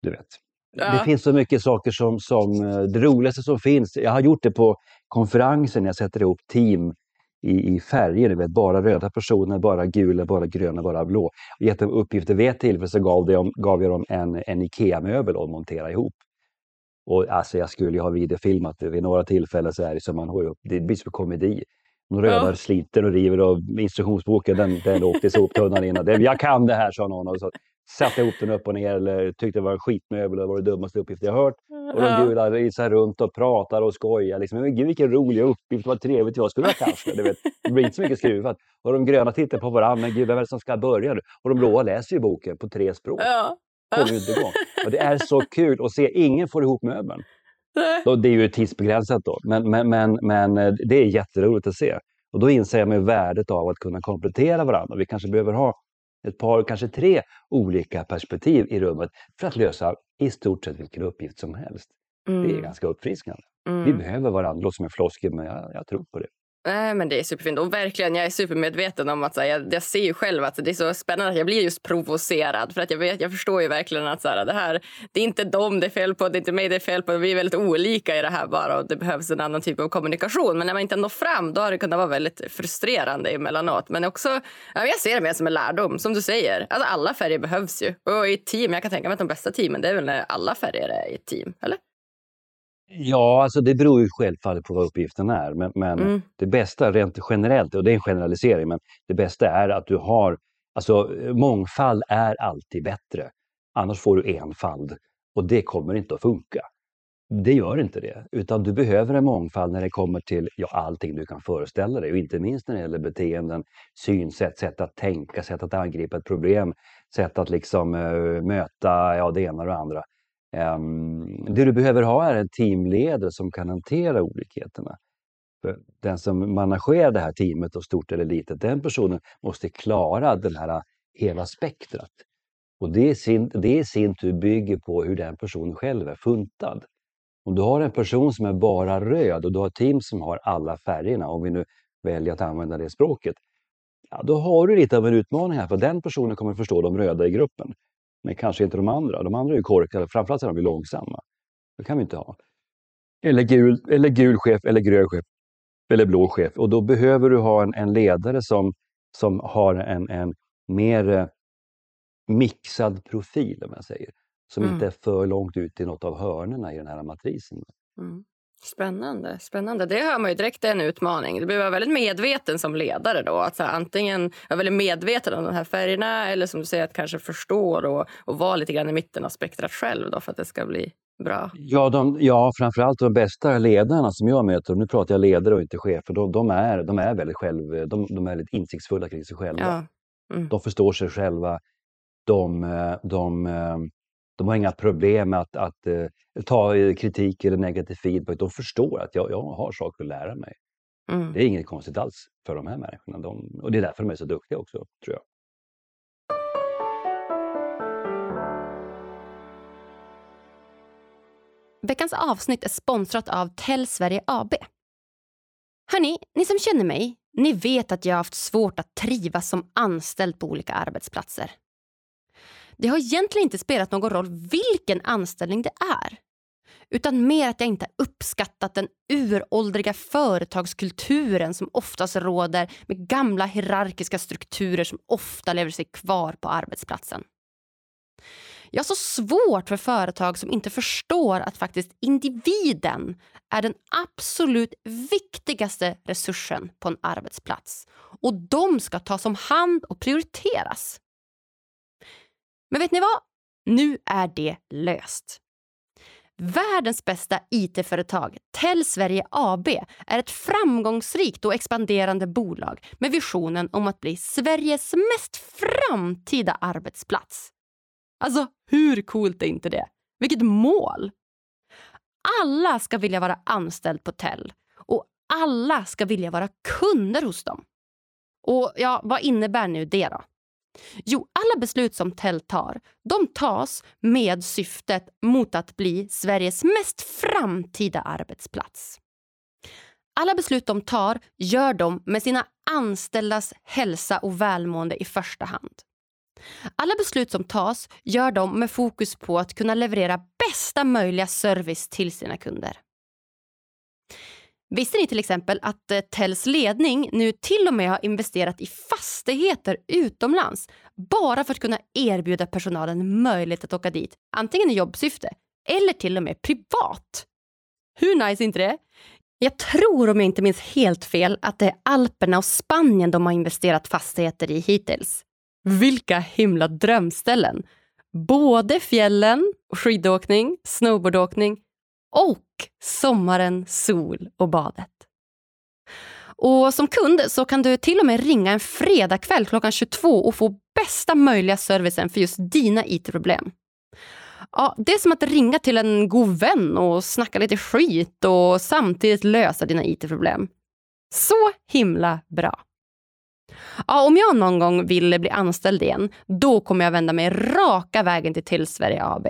Du vet. Ja. Det finns så mycket saker som, som eh, det roligaste som finns. Jag har gjort det på konferensen, jag sätter ihop team i, i färger, du vet, bara röda personer, bara gula, bara gröna, bara blå. Och gett dem uppgifter vid ett tillfälle så gav, det, gav jag dem en, en IKEA-möbel att montera ihop. Och alltså jag skulle ju ha videofilmat det vid några tillfällen så är det som man det blir som komedi. De röda ja. sliter och river och instruktionsboken den, den åkte i soptunnan innan. Det, jag kan det här, sa någon. Och så satte ihop den upp och ner eller tyckte det var en skitmöbel och var det dummaste uppgift jag hört. Och de gula risar runt och pratar och skojar. Liksom. Men gud vilken rolig uppgift, vad trevligt det var. Skulle jag kanske? Du vet, det blir inte så mycket skruvat. Och de gröna tittar på varandra, men gud vem är det som ska börja nu? Och de blåa läser ju boken på tre språk. Ja. Kommer inte igång. Och det är så kul att se, ingen får ihop möbeln. Det är ju tidsbegränsat då, men, men, men, men eh, det är jätteroligt att se. Och då inser man värdet av att kunna komplettera varandra. Vi kanske behöver ha ett par, kanske tre olika perspektiv i rummet för att lösa i stort sett vilken uppgift som helst. Mm. Det är mm. ganska uppfriskande. Mm. Vi behöver varandra, det låter som en floskel men jag, jag tror på det. Nej, men det är superfint. Och verkligen, jag är supermedveten om att så här, jag, jag, ser ju själv att det är så spännande att jag blir just provocerad. För att jag, vet, jag förstår ju verkligen att så här, det här, det är inte dem det är fel på, det är inte mig det är fel på. Vi är väldigt olika i det här bara och det behövs en annan typ av kommunikation. Men när man inte når fram, då har det kunnat vara väldigt frustrerande emellanåt. Men också, ja, jag ser det mer som en lärdom, som du säger. Alltså, alla färger behövs ju. Och i team, jag kan tänka mig att de bästa teamen, det är väl när alla färger är i ett team, eller? Ja, alltså det beror ju självfallet på vad uppgiften är. Men, men mm. det bästa rent generellt, och det är en generalisering, men det bästa är att du har, alltså mångfald är alltid bättre. Annars får du enfald och det kommer inte att funka. Det gör inte det, utan du behöver en mångfald när det kommer till ja, allting du kan föreställa dig och inte minst när det gäller beteenden, synsätt, sätt att tänka, sätt att angripa ett problem, sätt att liksom uh, möta ja, det ena och det andra. Ehm, det du behöver ha är en teamledare som kan hantera olikheterna. För den som managerar det här teamet, och stort eller litet, den personen måste klara den här hela spektrat. Och det i sin, det i sin tur bygger på hur den personen själv är funtad. Om du har en person som är bara röd och du har ett team som har alla färgerna, om vi nu väljer att använda det språket, ja, då har du lite av en utmaning här, för den personen kommer förstå de röda i gruppen. Men kanske inte de andra. De andra är ju korkade, framförallt är de långsamma. Det kan vi inte ha. Eller gul, eller gul chef, eller grön chef, eller blå chef. Och då behöver du ha en, en ledare som, som har en, en mer eh, mixad profil, om jag säger. Som mm. inte är för långt ut i något av hörnerna i den här matrisen. Mm. Spännande. spännande. Det hör man ju direkt är en utmaning. Du behöver vara väldigt medveten som ledare. då. Att så här, antingen vara väldigt medveten om de här färgerna eller som du säger, att kanske förstå och, och vara lite grann i mitten av spektrat själv då, för att det ska bli bra. Ja, de, ja framförallt de bästa ledarna som jag möter, och nu pratar jag ledare och inte chefer, de, de, är, de är väldigt själv, de, de är lite insiktsfulla kring sig själva. Ja. Mm. De förstår sig själva. De, de, de har inga problem med att, att uh, ta kritik eller negativ feedback. De förstår att jag, jag har saker att lära mig. Mm. Det är inget konstigt alls för de här människorna. De, och det är därför de är så duktiga också, tror jag. Veckans avsnitt är sponsrat av Tell Sverige AB. Hörni, ni som känner mig, ni vet att jag har haft svårt att trivas som anställd på olika arbetsplatser. Det har egentligen inte spelat någon roll vilken anställning det är utan mer att jag inte uppskattat den uråldriga företagskulturen som oftast råder med gamla hierarkiska strukturer som ofta lever sig kvar på arbetsplatsen. Jag har så svårt för företag som inte förstår att faktiskt individen är den absolut viktigaste resursen på en arbetsplats och de ska tas om hand och prioriteras. Men vet ni vad? Nu är det löst. Världens bästa IT-företag, Tell Sverige AB, är ett framgångsrikt och expanderande bolag med visionen om att bli Sveriges mest framtida arbetsplats. Alltså, hur coolt är inte det? Vilket mål! Alla ska vilja vara anställd på Tell och alla ska vilja vara kunder hos dem. Och ja, vad innebär nu det då? Jo, alla beslut som Tell tar, de tas med syftet mot att bli Sveriges mest framtida arbetsplats. Alla beslut de tar gör de med sina anställdas hälsa och välmående i första hand. Alla beslut som tas gör de med fokus på att kunna leverera bästa möjliga service till sina kunder. Visste ni till exempel att eh, Tells ledning nu till och med har investerat i fastigheter utomlands bara för att kunna erbjuda personalen möjlighet att åka dit, antingen i jobbsyfte eller till och med privat? Hur nice är inte det? Jag tror, om jag inte minns helt fel, att det är Alperna och Spanien de har investerat fastigheter i hittills. Vilka himla drömställen! Både fjällen, skidåkning, snowboardåkning och sommaren, sol och badet. Och Som kund så kan du till och med ringa en fredagkväll klockan 22 och få bästa möjliga servicen för just dina IT-problem. Ja, det är som att ringa till en god vän och snacka lite skit och samtidigt lösa dina IT-problem. Så himla bra! Ja, om jag någon gång vill bli anställd igen, då kommer jag vända mig raka vägen till Tillsverige AB.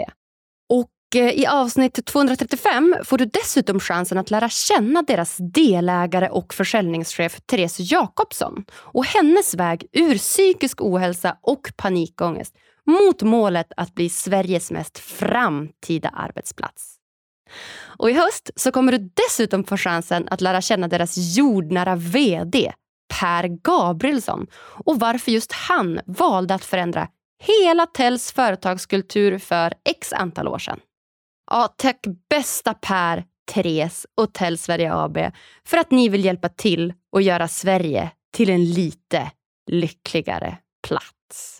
Eh, I avsnitt 235 får du dessutom chansen att lära känna deras delägare och försäljningschef Therese Jakobsson och hennes väg ur psykisk ohälsa och panikångest mot målet att bli Sveriges mest framtida arbetsplats. Och I höst så kommer du dessutom få chansen att lära känna deras jordnära VD Per Gabrielsson och varför just han valde att förändra hela Tells företagskultur för x antal år sedan. Ja, tack bästa Per, Therese och Tell Sverige AB för att ni vill hjälpa till och göra Sverige till en lite lyckligare plats.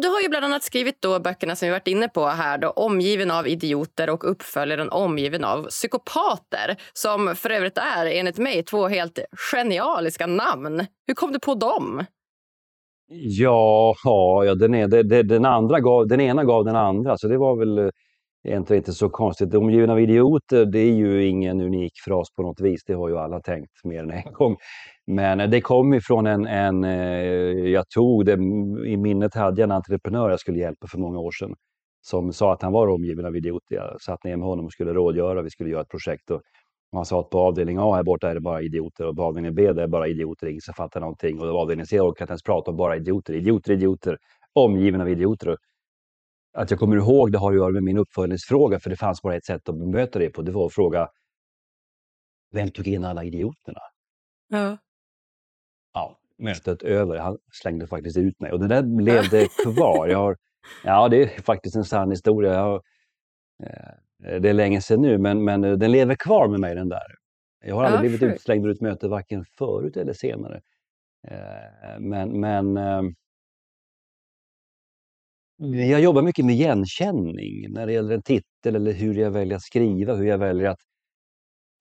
Du har ju bland annat skrivit då böckerna som vi varit inne på här, då, Omgiven av idioter och uppföljaren Omgiven av psykopater som för övrigt är, enligt mig, två helt genialiska namn. Hur kom du på dem? Ja, ja den, är, den, den, andra gav, den ena gav den andra, så det var väl eh, egentligen inte så konstigt. Omgiven av idioter, det är ju ingen unik fras på något vis. Det har ju alla tänkt mer än en gång. Men eh, det kom ifrån en, en eh, jag tog det, i minnet hade jag en entreprenör jag skulle hjälpa för många år sedan. Som sa att han var omgiven av idioter. Jag satt ner med honom och skulle rådgöra, vi skulle göra ett projekt. Och man sa att på avdelning A här borta är det bara idioter och på avdelning B där är bara idioter, ingen som fattar någonting. Och på avdelning C orkar inte ens prata om bara idioter, idioter, idioter, omgiven av idioter. Att jag kommer ihåg det har att göra med min uppföljningsfråga, för det fanns bara ett sätt att bemöta det på. Det var att fråga vem tog in alla idioterna? Ja. Ja, mötet över. Han slängde faktiskt ut mig och det där levde kvar. Jag har, ja, det är faktiskt en sann historia. Jag har, Eh, det är länge sedan nu, men, men eh, den lever kvar med mig den där. Jag har aldrig ja, blivit utslängd ur ett möte varken förut eller senare. Eh, men, men ehm, jag jobbar mycket med igenkänning när det gäller en titel eller hur jag väljer att skriva, hur jag väljer att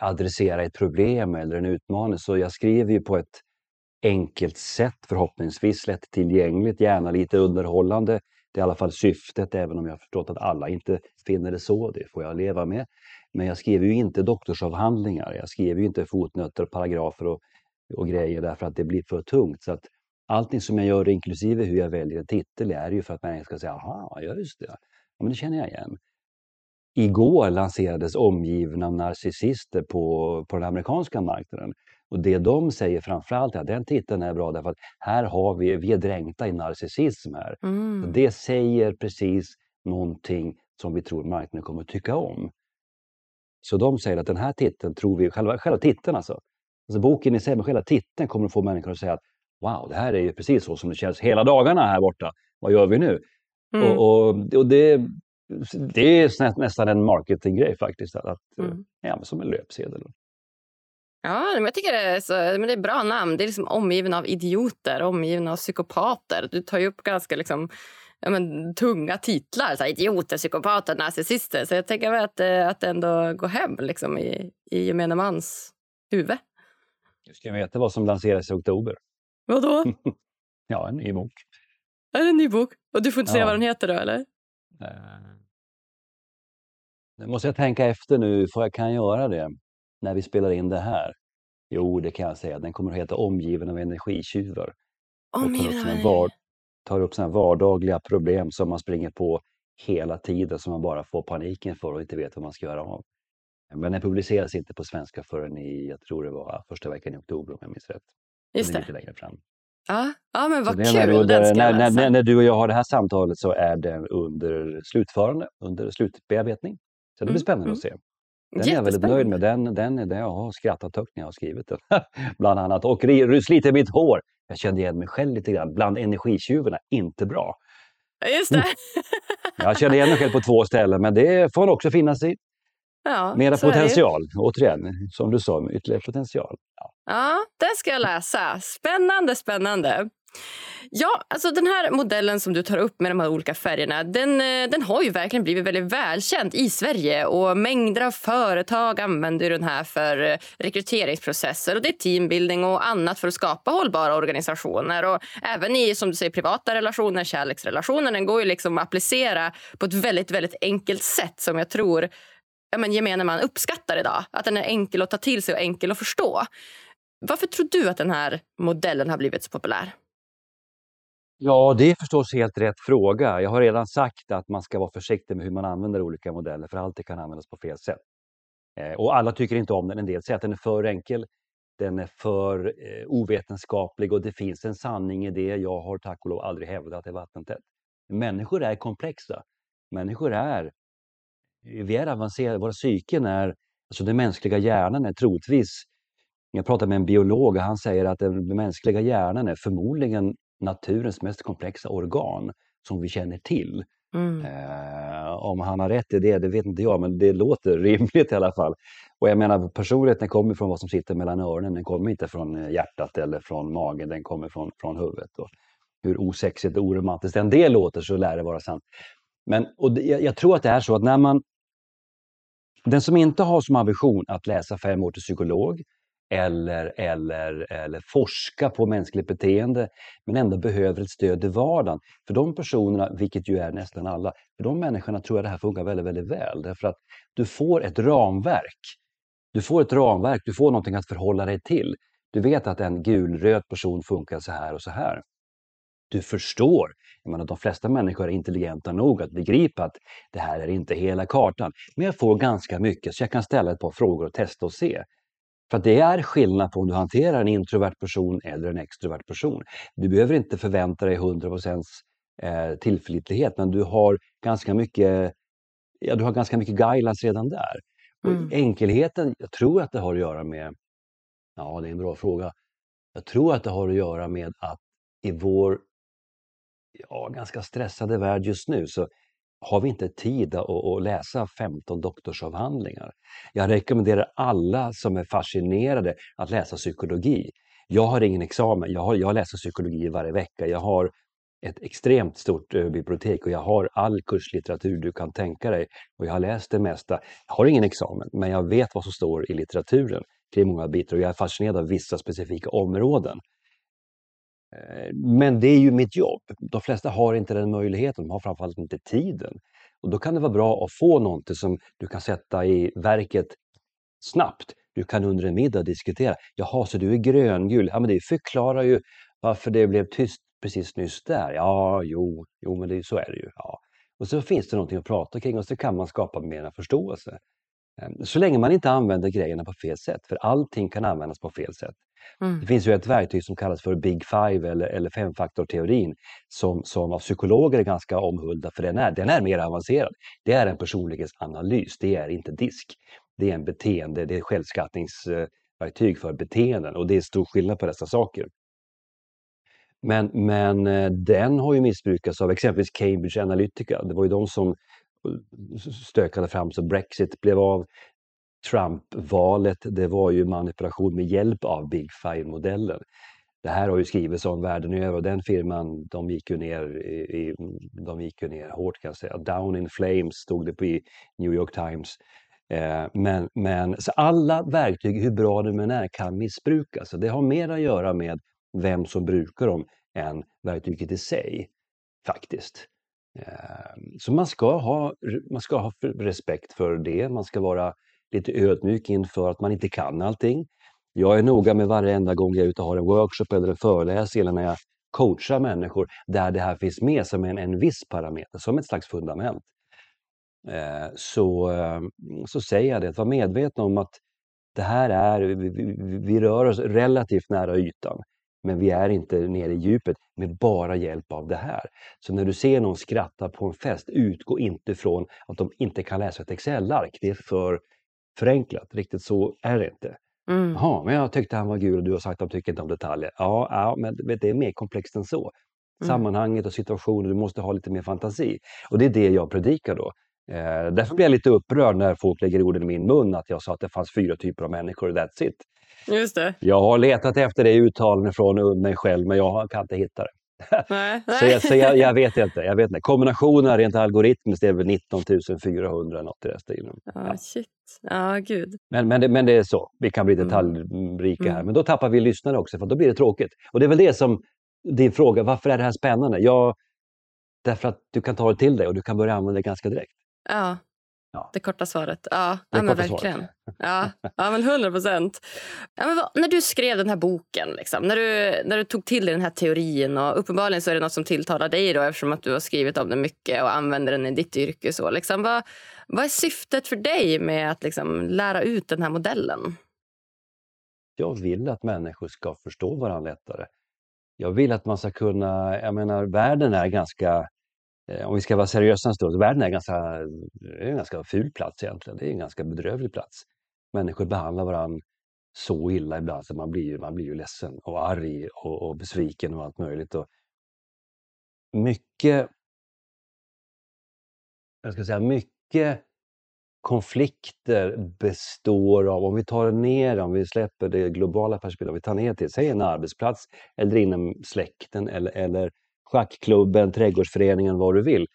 adressera ett problem eller en utmaning. Så jag skriver ju på ett enkelt sätt, förhoppningsvis lättillgängligt, gärna lite underhållande. Det är i alla fall syftet, även om jag har förstått att alla inte finner det så. Det får jag leva med. Men jag skriver ju inte doktorsavhandlingar. Jag skriver ju inte fotnötter, paragrafer och, och grejer därför att det blir för tungt. Så att allting som jag gör, inklusive hur jag väljer en titel, är ju för att människor ska säga aha, ja just det, ja, men det känner jag igen. Igår lanserades Omgivna narcissister på, på den amerikanska marknaden. Och det de säger framförallt är att den titeln är bra därför att här har vi, vi är dränkta i narcissism här. Mm. Det säger precis någonting som vi tror marknaden kommer att tycka om. Så de säger att den här titeln tror vi, själva, själva titeln alltså, alltså boken i sig, men själva titeln kommer att få människor att säga att wow, det här är ju precis så som det känns hela dagarna här borta. Vad gör vi nu? Mm. Och, och, och det, det är nästan en marketinggrej faktiskt. Att, Mm. ja, som en löpsedel. Ja, men jag tycker det är, så, men det är bra namn. Det är liksom omgiven av idioter, omgiven av psykopater. Du tar ju upp ganska liksom, ja, men, tunga titlar. Så här, idioter, psykopater, narcissister. Så jag tänker väl att, eh, att det ändå går hem liksom, i, i gemene mans huvud. Du ska veta vad som lanseras i oktober. Vadå? Ja, en ny bok. är det en ny bok? Och du får inte säga Ja. vad den heter då, eller? Eh, Nu måste jag tänka efter nu, får jag kan göra det när vi spelar in det här? Jo, det kan jag säga. Den kommer att heta Omgiven av energitjuvar. Omgiven av tar upp såna vardagliga problem som man springer på hela tiden som man bara får paniken för och inte vet vad man ska göra av. Men den publiceras inte på svenska förrän i, jag tror det var första veckan i oktober om jag minns rätt. Just det. lite längre fram. Ja, ja men vad kul. när, du- den när, när, när, när du och jag har det här samtalet så är den under slutförande, under slutbearbetning. Så det blir Mm, spännande mm. att se. Den är jag väldigt nöjd med. Den, den är det jag har skrattat högt när jag har skrivit den. Bland annat. Och ri- sliter mitt hår. Jag kände igen mig själv lite grann. Bland energitjuvarna, inte bra. Just det. Jag känner igen mig själv på två ställen, men det får också finnas i. ja, Mera det potential, återigen, som du sa, ytterligare potential. Ja. Ja, den ska jag läsa. Spännande, spännande. Ja, alltså den här modellen som du tar upp med de här olika färgerna den, eh, den har ju verkligen blivit väldigt välkänd i Sverige. och Mängder av företag använder den här för eh, rekryteringsprocesser. och Det är teambuilding och annat för att skapa hållbara organisationer. och Även i som du säger, privata relationer, kärleksrelationer. Den går ju liksom att applicera på ett väldigt, väldigt enkelt sätt som jag tror ja, men gemene man uppskattar idag. Att den är enkel att ta till sig och enkel att förstå. Varför tror du att den här modellen har blivit så populär? Ja, det är förstås helt rätt fråga. Jag har redan sagt att man ska vara försiktig med hur man använder olika modeller, för allt det kan användas på fel sätt. Eh, och alla tycker inte om den. En del säger att den är för enkel, den är för eh, ovetenskaplig och det finns en sanning i det. Jag har tack och lov aldrig hävdat att det är vattentätt. Människor är komplexa. Människor är, vi är avancerade, våra psyken är, alltså den mänskliga hjärnan är troligtvis, jag pratade med en biolog och han säger att den mänskliga hjärnan är förmodligen naturens mest komplexa organ som vi känner till. Mm. Eh, om han har rätt i det, det vet inte jag, men det låter rimligt i alla fall. Och jag menar, personligheten kommer från vad som sitter mellan öronen, den kommer inte från eh, hjärtat eller från magen, den kommer från, från huvudet. Och hur osexigt och oromantiskt än det låter så lär det vara sant. Men och det, jag, jag tror att det är så att när man... Den som inte har som ambition att läsa fem år till psykolog eller, eller, eller forska på mänskligt beteende men ändå behöver ett stöd i vardagen. För de personerna, vilket ju är nästan alla, för de människorna tror jag det här funkar väldigt, väldigt väl. Därför att du får ett ramverk. Du får ett ramverk, du får någonting att förhålla dig till. Du vet att en gulröd person funkar så här och så här. Du förstår. Jag menar, de flesta människor är intelligenta nog att begripa att det här är inte hela kartan. Men jag får ganska mycket så jag kan ställa ett par frågor och testa och se. För det är skillnad på om du hanterar en introvert person eller en extrovert person. Du behöver inte förvänta dig 100% eh, tillförlitlighet men du har ganska mycket, ja, du har ganska mycket guidelines redan där. Mm. Enkelheten, jag tror att det har att göra med, ja det är en bra fråga. Jag tror att det har att göra med att i vår ja, ganska stressade värld just nu så har vi inte tid att, att läsa 15 doktorsavhandlingar. Jag rekommenderar alla som är fascinerade att läsa psykologi. Jag har ingen examen, jag, har, jag läser psykologi varje vecka. Jag har ett extremt stort eh, bibliotek och jag har all kurslitteratur du kan tänka dig. Och jag har läst det mesta. Jag har ingen examen, men jag vet vad som står i litteraturen kring många bitar och jag är fascinerad av vissa specifika områden. Eh, men det är ju mitt jobb. De flesta har inte den möjligheten, de har framförallt inte tiden. Och då kan det vara bra att få någonting som du kan sätta i verket snabbt. Du kan under en middag diskutera. Jaha, så du är gröngul? Ja, men det förklarar ju varför det blev tyst precis nyss där? Ja, jo, jo men det, så är det ju. Ja. Och så finns det någonting att prata kring och så kan man skapa mer förståelse. Ehm, så länge man inte använder grejerna på fel sätt, för allting kan användas på fel sätt. Mm. Det finns ju ett verktyg som kallas för Big Five eller, eller femfaktorteorin som, som av psykologer är ganska omhuldad för den är, den är mer avancerad. Det är en personlighetsanalys, det är inte disk. Det är en beteende, det är självskattningsverktyg för beteenden och det är stor skillnad på dessa saker. Men, men eh, den har ju missbrukats av exempelvis Cambridge Analytica. Det var ju de som stökade fram så Brexit blev av. Trump-valet, det var ju manipulation med hjälp av Big Five-modellen. Det här har ju skrivits om världen över och den firman de gick ju ner, i, de gick ju ner hårt kan jag säga. Down in flames stod det på i New York Times. Eh, men, men så alla verktyg, hur bra de än är, kan missbrukas. Så det har mer att göra med vem som brukar dem än verktyget i sig, faktiskt. Ehm, så man ska, ha, man ska ha respekt för det, man ska vara lite ödmjuk inför att man inte kan allting. Jag är noga med varenda gång jag är ute och har en workshop eller en föreläsning eller när jag coachar människor där det här finns med som en, en viss parameter, som ett slags fundament. Ehm, så, ehm, så säger jag det, att vara medveten om att det här är, vi, vi, vi rör oss relativt nära ytan. Men vi är inte nere i djupet med bara hjälp av det här. Så när du ser någon skratta på en fest, utgå inte från att de inte kan läsa ett Excel-ark. Det är för förenklat. Riktigt så är det inte. Mm. Jaha, men jag tyckte han var gul och du har sagt att de tycker inte om detaljer. Ja, ja men det är mer komplext än så. Mm. Sammanhanget och situationen, du måste ha lite mer fantasi. Och det är det jag predikar då. Eh, därför blir jag lite upprörd när folk lägger orden i min mun att jag sa att det fanns fyra typer av människor, that's it. Just det. Jag har letat efter det uttalandet från mig själv, men jag kan inte hitta det. Nej, så, jag, så jag, jag, vet inte. Jag vet inte. Kombinationen rent algoritmiskt är väl 19 400 något i den stilen. Ja, shit. Ja, gud. Men, men, det, men det är så. Vi kan bli mm. detaljrika mm. här, men då tappar vi lyssnare också, för då blir det tråkigt. Och det är väl det som din fråga, varför är det här spännande? Ja, därför att du kan ta det till dig och du kan börja använda det ganska direkt. Ja, Ja. Det korta svaret. Ja, ja men verkligen. Svaret. Ja, ja, men 100 procent. Ja, när du skrev den här boken, liksom, när, du, när du tog till dig den här teorin och uppenbarligen så är det något som tilltalar dig då, eftersom att du har skrivit om den mycket och använder den i ditt yrke. Så, liksom, vad, vad är syftet för dig med att liksom, lära ut den här modellen? Jag vill att människor ska förstå varandra lättare. Jag vill att man ska kunna, jag menar världen är ganska Eh, om vi ska vara seriösa en stund, världen är en ganska, är en ganska ful plats egentligen. Det är en ganska bedrövlig plats. Människor behandlar varandra så illa ibland så man blir, man blir ju ledsen och arg och, och besviken och allt möjligt. Och mycket, jag ska säga mycket konflikter består av, om vi tar ner, om vi släpper det globala perspektivet, om vi tar ner till, säg en arbetsplats eller inom släkten eller, eller schackklubben, trädgårdsföreningen, vad du vill.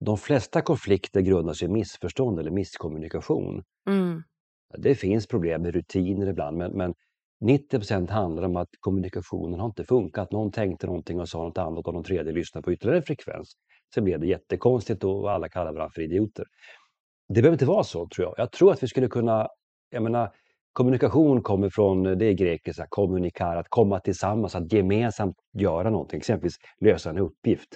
De flesta konflikter grundar sig i missförstånd eller misskommunikation. Mm. Det finns problem med rutiner ibland, men, men 90% handlar om att kommunikationen har inte funkat. Någon tänkte någonting och sa något annat och de tredje lyssnade på ytterligare frekvens. Så blev det jättekonstigt och alla kallar varandra för idioter. Det behöver inte vara så, tror jag. Jag tror att vi skulle kunna... Jag menar, Kommunikation kommer från det grekiska kommunikar, att komma tillsammans, att gemensamt göra någonting, exempelvis lösa en uppgift.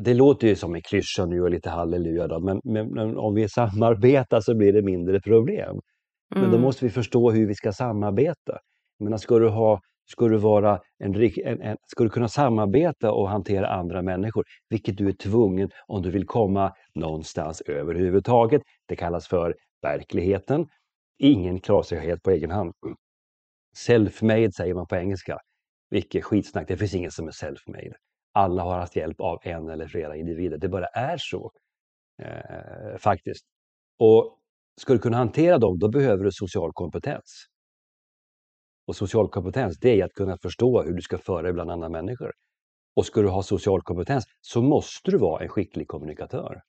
Det låter ju som en klyscha nu och lite halleluja, då, men, men, men, om vi samarbetar så blir det mindre problem. Mm. Men då mm. måste vi förstå hur vi ska samarbeta. Menar, ska, du ha, ska, du vara en, en, en, ska du kunna samarbeta och hantera andra människor, vilket du är tvungen om du vill komma någonstans överhuvudtaget. Det kallas för verkligheten. Ingen klarar sig helt på egen hand. Self-made säger man på engelska. Vilket skitsnack, det finns ingen som är self-made. Alla har haft hjälp av en eller flera individer. Det bara är så. Eh, faktiskt. Och ska du kunna hantera dem, då behöver du social kompetens. Och social kompetens, det är att kunna förstå hur du ska föra dig bland andra människor. Och ska du ha social kompetens så måste du vara en skicklig kommunikatör.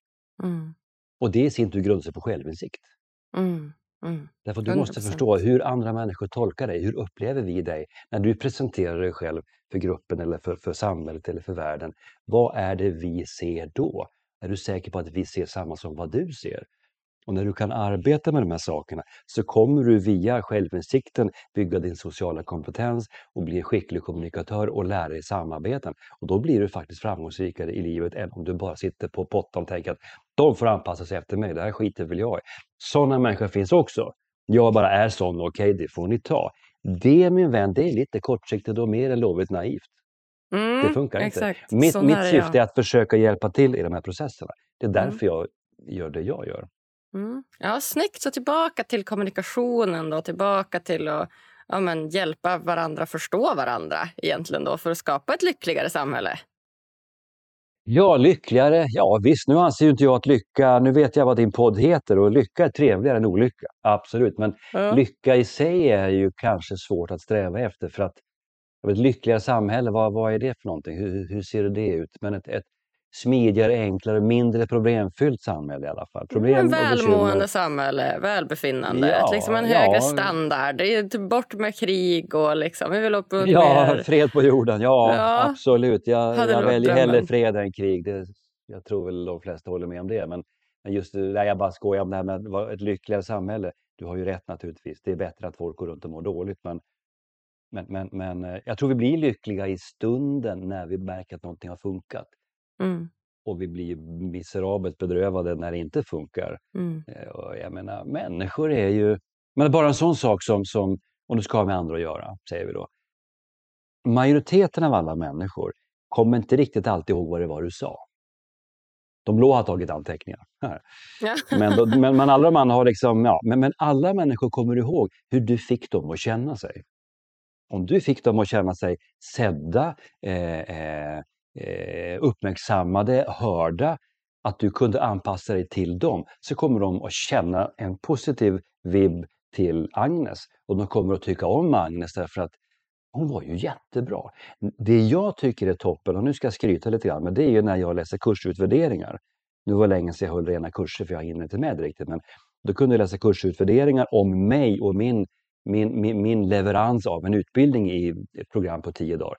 Mm. Och det i sin tur grundar sig på självinsikt. Mm. Mm. Därför du 100%. måste förstå hur andra människor tolkar dig. Hur upplever vi dig när du presenterar dig själv för gruppen eller för, för samhället eller för världen? Vad är det vi ser då? Är du säker på att vi ser samma som vad du ser? Och när du kan arbeta med de här sakerna så kommer du via självinsikten bygga din sociala kompetens och bli en skicklig kommunikatör och lära dig samarbeten. Och då blir du faktiskt framgångsrikare i livet än om du bara sitter på pottan och tänker att de får anpassa sig efter mig, det här skiter väl jag i. Sådana människor finns också. Jag bara är sån, okej okay, det får ni ta. Det min vän, det är lite kortsiktigt och mer än lovligt naivt. Mm, det funkar exakt. inte. Mitt, mitt syfte är att försöka hjälpa till i de här processerna. Det är Mm. därför jag gör det jag gör. Mm. Ja, snyggt. Så tillbaka till kommunikationen då, tillbaka till att ja, men, hjälpa varandra förstå varandra egentligen då för att skapa ett lyckligare samhälle. Ja, lyckligare. Ja visst, nu anser ju inte jag att lycka, nu vet jag vad din podd heter och lycka är trevligare än olycka. Absolut, men Ja. lycka i sig är ju kanske svårt att sträva efter för att ett lyckligare samhälle, vad, vad är det för någonting? Hur, hur ser det ut? Men ett, ett smidigare, enklare, mindre problemfyllt samhälle i alla fall. Problem en och välmående samhälle, välbefinnande, Ja, liksom en ja. högre standard. Det är ju bort med krig och liksom, vi vill upp med Ja, fred på jorden. Ja, Ja. absolut. Jag, jag väljer drömmen. hellre fred än krig. Det, jag tror väl de flesta håller med om det. Men, men just det, jag bara skojar om det här med ett lyckligare samhälle. Du har ju rätt naturligtvis. Det är bättre att folk går runt och mår dåligt. Men, men, men, men eh, jag tror vi blir lyckliga i stunden när vi märker att någonting har funkat. Mm, Och vi blir miserabelt bedrövade när det inte funkar. mm, Eh, Och jag menar, människor är ju... Men bara en sån sak som, som om du ska ha med andra att göra, säger vi då. Majoriteten av alla människor kommer inte riktigt alltid ihåg vad det var du sa. De blå har tagit anteckningar. Men, då, men, men alla andra har liksom, ja, men, men alla människor kommer ihåg hur du fick dem att känna sig. Om du fick dem att känna sig sedda, eh, eh, eh, uppmärksammade, hörda, att du kunde anpassa dig till dem, så kommer de att känna en positiv vibb till Agnes. Och de kommer att tycka om Agnes därför att hon var ju jättebra. Det jag tycker är toppen, och nu ska jag skryta lite grann, men det är ju när jag läser kursutvärderingar. Nu var det länge sedan jag höll rena kurser för jag hinner inte med det riktigt, men då kunde jag läsa kursutvärderingar om mig och min, min, min, min leverans av en utbildning i ett program på tio dagar.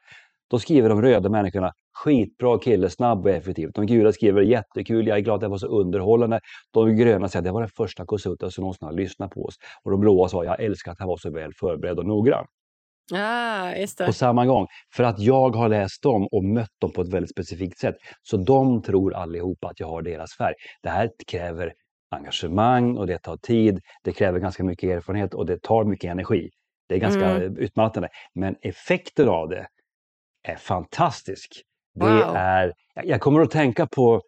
Då skriver de röda människorna skitbra kille, snabb och effektiv. De gula skriver jättekul, jag är glad att det var så underhållande. De gröna säger det var den första konsulten som någonsin har lyssnat på oss. Och de blåa sa jag älskar att han var så väl förberedd och noggrann ja, just det. på samma gång. För att jag har läst dem och mött dem på ett väldigt specifikt sätt. Så de tror allihopa att jag har deras färg. Det här kräver engagemang och det tar tid. Det kräver ganska mycket erfarenhet och det tar mycket energi. Det är ganska Mm. utmattande. Men effekten av det är fantastisk. Det Wow. är, jag- kommer att tänka på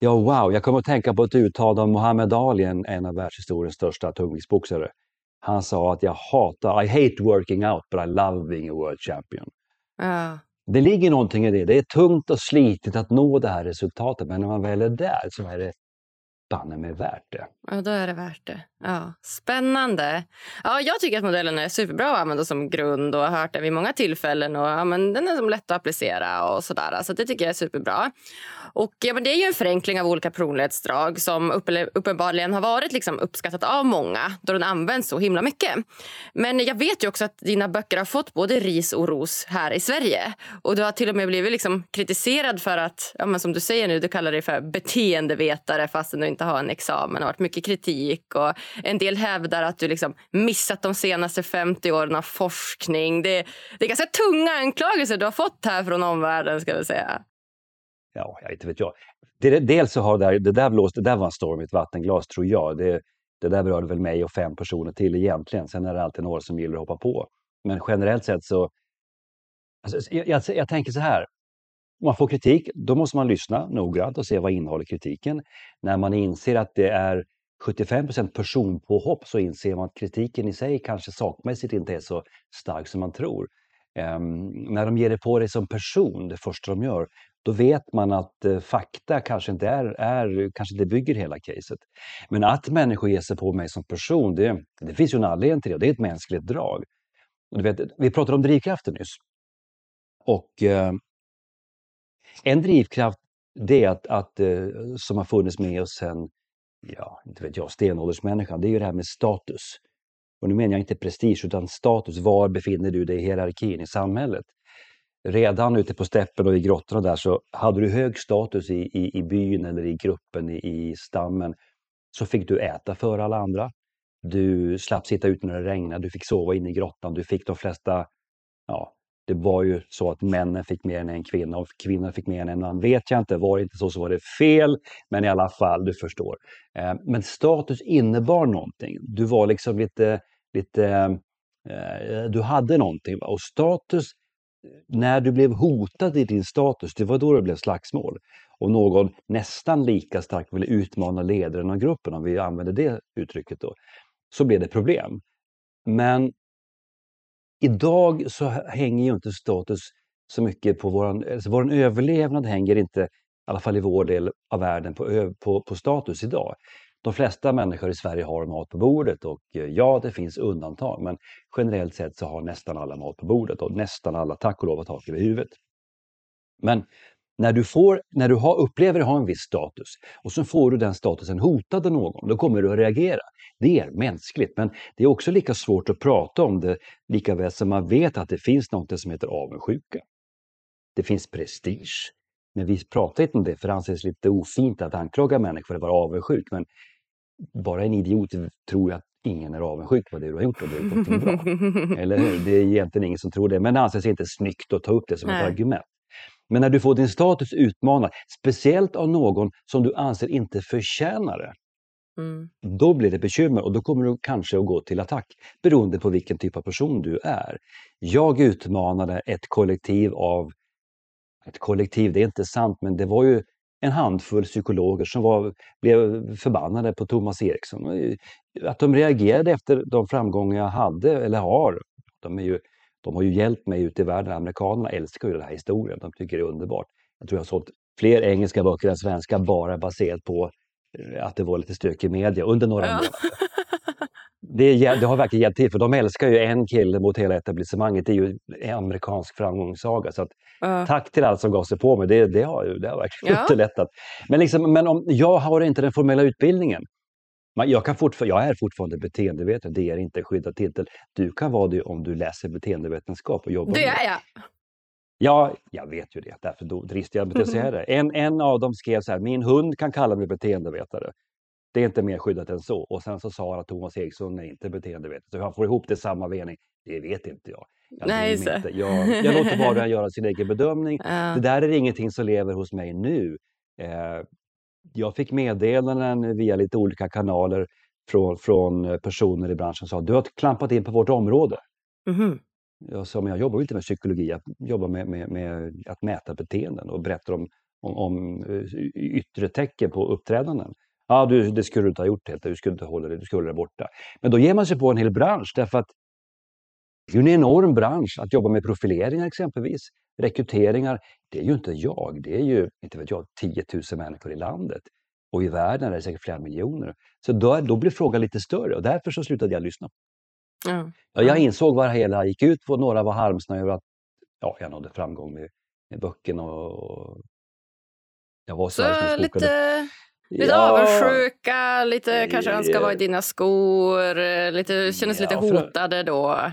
Ja, wow. Jag kommer att tänka på ett uttal av Muhammad Ali, en, av världshistoriens största tungviktsboxare. Han sa att jag hatar, I hate working out but I love being a world champion. Ja. Det ligger någonting i det. Det är tungt och slitigt att nå det här resultatet, men när man väl är där så är det banne mig värt det. Ja, då är det värt det. Ja, spännande. Ja, jag tycker att modellen är superbra att använda som grund och har hört den vid många tillfällen. Och, ja, men den är som lätt att applicera och sådär. Så det tycker jag är superbra. Och, ja, men det är ju en förenkling av olika personlighetsdrag som uppenbarligen har varit liksom uppskattat av många då den används så himla mycket. Men jag vet ju också att dina böcker har fått både ris och ros här i Sverige. Och du har till och med blivit liksom kritiserad för att, ja, men som du säger nu, du kallar dig för beteendevetare fastän du inte har en examen. Det har varit mycket kritik och en del hävdar att du liksom missat de senaste 50 åren av forskning. Det, det är ganska tunga anklagelser du har fått här från omvärlden ska vi säga. Ja, jag inte vet jag. Det, dels så har det, där, det där blåst, det där var en storm i ett vattenglas tror jag. Det, det där berörde väl mig och fem personer till egentligen. Sen är det alltid några som gillar att hoppa på. Men generellt sett så... Alltså, jag, jag, jag tänker så här. Om man får kritik, då måste man lyssna noggrant och se vad innehåller kritiken. När man inser att det är 75% personpåhopp så inser man att kritiken i sig kanske sakmässigt inte är så stark som man tror. Um, när de ger det på dig som person, det första de gör, då vet man att uh, fakta kanske inte är, är, kanske inte bygger hela caset. Men att människor ger sig på mig som person, det, det finns ju en anledning till det och det är ett mänskligt drag. Och du vet, vi pratade om drivkrafter nyss. Och uh, en drivkraft det är att, att eh, som har funnits med oss sen, ja, inte vet jag, stenåldersmänniskan, det är ju det här med status. Och nu menar jag inte prestige utan status. Var befinner du dig i hierarkin i samhället? Redan ute på steppen och i grottorna där så hade du hög status i, i, i byn eller i gruppen, i, i stammen. så fick du äta för alla andra. Du slapp sitta ute när det regnade, du fick sova inne i grottan, du fick de flesta, ja, det var ju så att männen fick mer än en kvinna och kvinnor fick mer än en man. Vet jag inte, var det inte så så var det fel. Men i alla fall, du förstår. Eh, men status innebar någonting. Du var liksom lite, lite eh, du hade någonting. Och status, när du blev hotad i din status, det var då det blev slagsmål. Och någon nästan lika starkt ville utmana ledaren av gruppen, om vi använder det uttrycket då, så blev det problem. Men Idag så hänger ju inte status så mycket på våran, alltså vår överlevnad hänger inte, i alla fall i vår del av världen, på, på, på status idag. De flesta människor i Sverige har mat på bordet och eh, ja, det finns undantag, men generellt sett så har nästan alla mat på bordet och nästan alla, tack och lov, har tak över huvudet. Men när du, får, när du har, upplever att ha en viss status och så får du den statusen hotad av någon, då kommer du att reagera. Det är mänskligt, men det är också lika svårt att prata om det lika väl som man vet att det finns något som heter avundsjuka. Det finns prestige, men vi pratar inte om det för det anses lite ofint att anklaga människor för att vara avundsjuk. Men bara en idiot tror att ingen är avundsjuk på det du har gjort och det är bra. Eller hur? Det är egentligen ingen som tror det, men det anses inte snyggt att ta upp det som Nej. ett argument. Men när du får din status utmanad, speciellt av någon som du anser inte förtjänar det, mm. då blir det bekymmer och då kommer du kanske att gå till attack beroende på vilken typ av person du är. Jag utmanade ett kollektiv av, ett kollektiv, det är inte sant, men det var ju en handfull psykologer som var, blev förbannade på Thomas Eriksson. Att de reagerade efter de framgångar jag hade, eller har, de är ju de har ju hjälpt mig ute i världen. Amerikanerna älskar ju den här historien. De tycker det är underbart. Jag tror jag har sålt fler engelska böcker än svenska bara baserat på eh, att det var lite stök i media under några ja. månader. Det, det, har verkligen hjälpt till, för de älskar ju en kille mot hela etablissemanget. Det är ju en amerikansk framgångssaga. Så att, uh. Tack till allt som gav sig på mig, det, det, har, det har verkligen ja. underlättat. Men, liksom, men om, jag har inte den formella utbildningen. Jag, kan jag är fortfarande beteendevetare, det är inte en skyddad titel. Du kan vara det om du läser beteendevetenskap och jobbar det med är jag! Ja, jag vet ju det, därför då dristar jag mig till att säga det. En, en av dem skrev så här, min hund kan kalla mig beteendevetare. Det är inte mer skyddat än så. Och sen så sa han att Thomas Eriksson är inte beteendevetare. Så han får ihop det i samma mening, det vet inte jag. Jag, Nej, inte. Jag, jag låter var och en göra sin egen bedömning. Ja. Det där är ingenting som lever hos mig nu. Eh, jag fick meddelanden via lite olika kanaler från, från personer i branschen som sa du har klampat in på vårt område. Mm. Jag sa, men jag jobbar inte med psykologi, jag jobbar med, med, med att mäta beteenden och berättar om, om, om eh, yttre tecken på uppträdanden. Ja, du, det skulle du inte ha gjort, helt. du skulle inte hålla det, du skulle hålla det borta. Men då ger man sig på en hel bransch därför att det är en enorm bransch att jobba med profileringar exempelvis rekryteringar, det är ju inte jag, det är ju, inte vet jag, 10 000 människor i landet. Och i världen är det säkert flera miljoner. Så då, då blir frågan lite större och därför så slutade jag lyssna. Ja. Ja, jag insåg vad det hela gick ut på. Några var harmsna över att ja, jag nådde framgång med, med böckerna. Och, jag var så lite, lite ja, avundsjuka, lite kanske önskar vara i dina skor, lite, kändes ja, lite hotade då.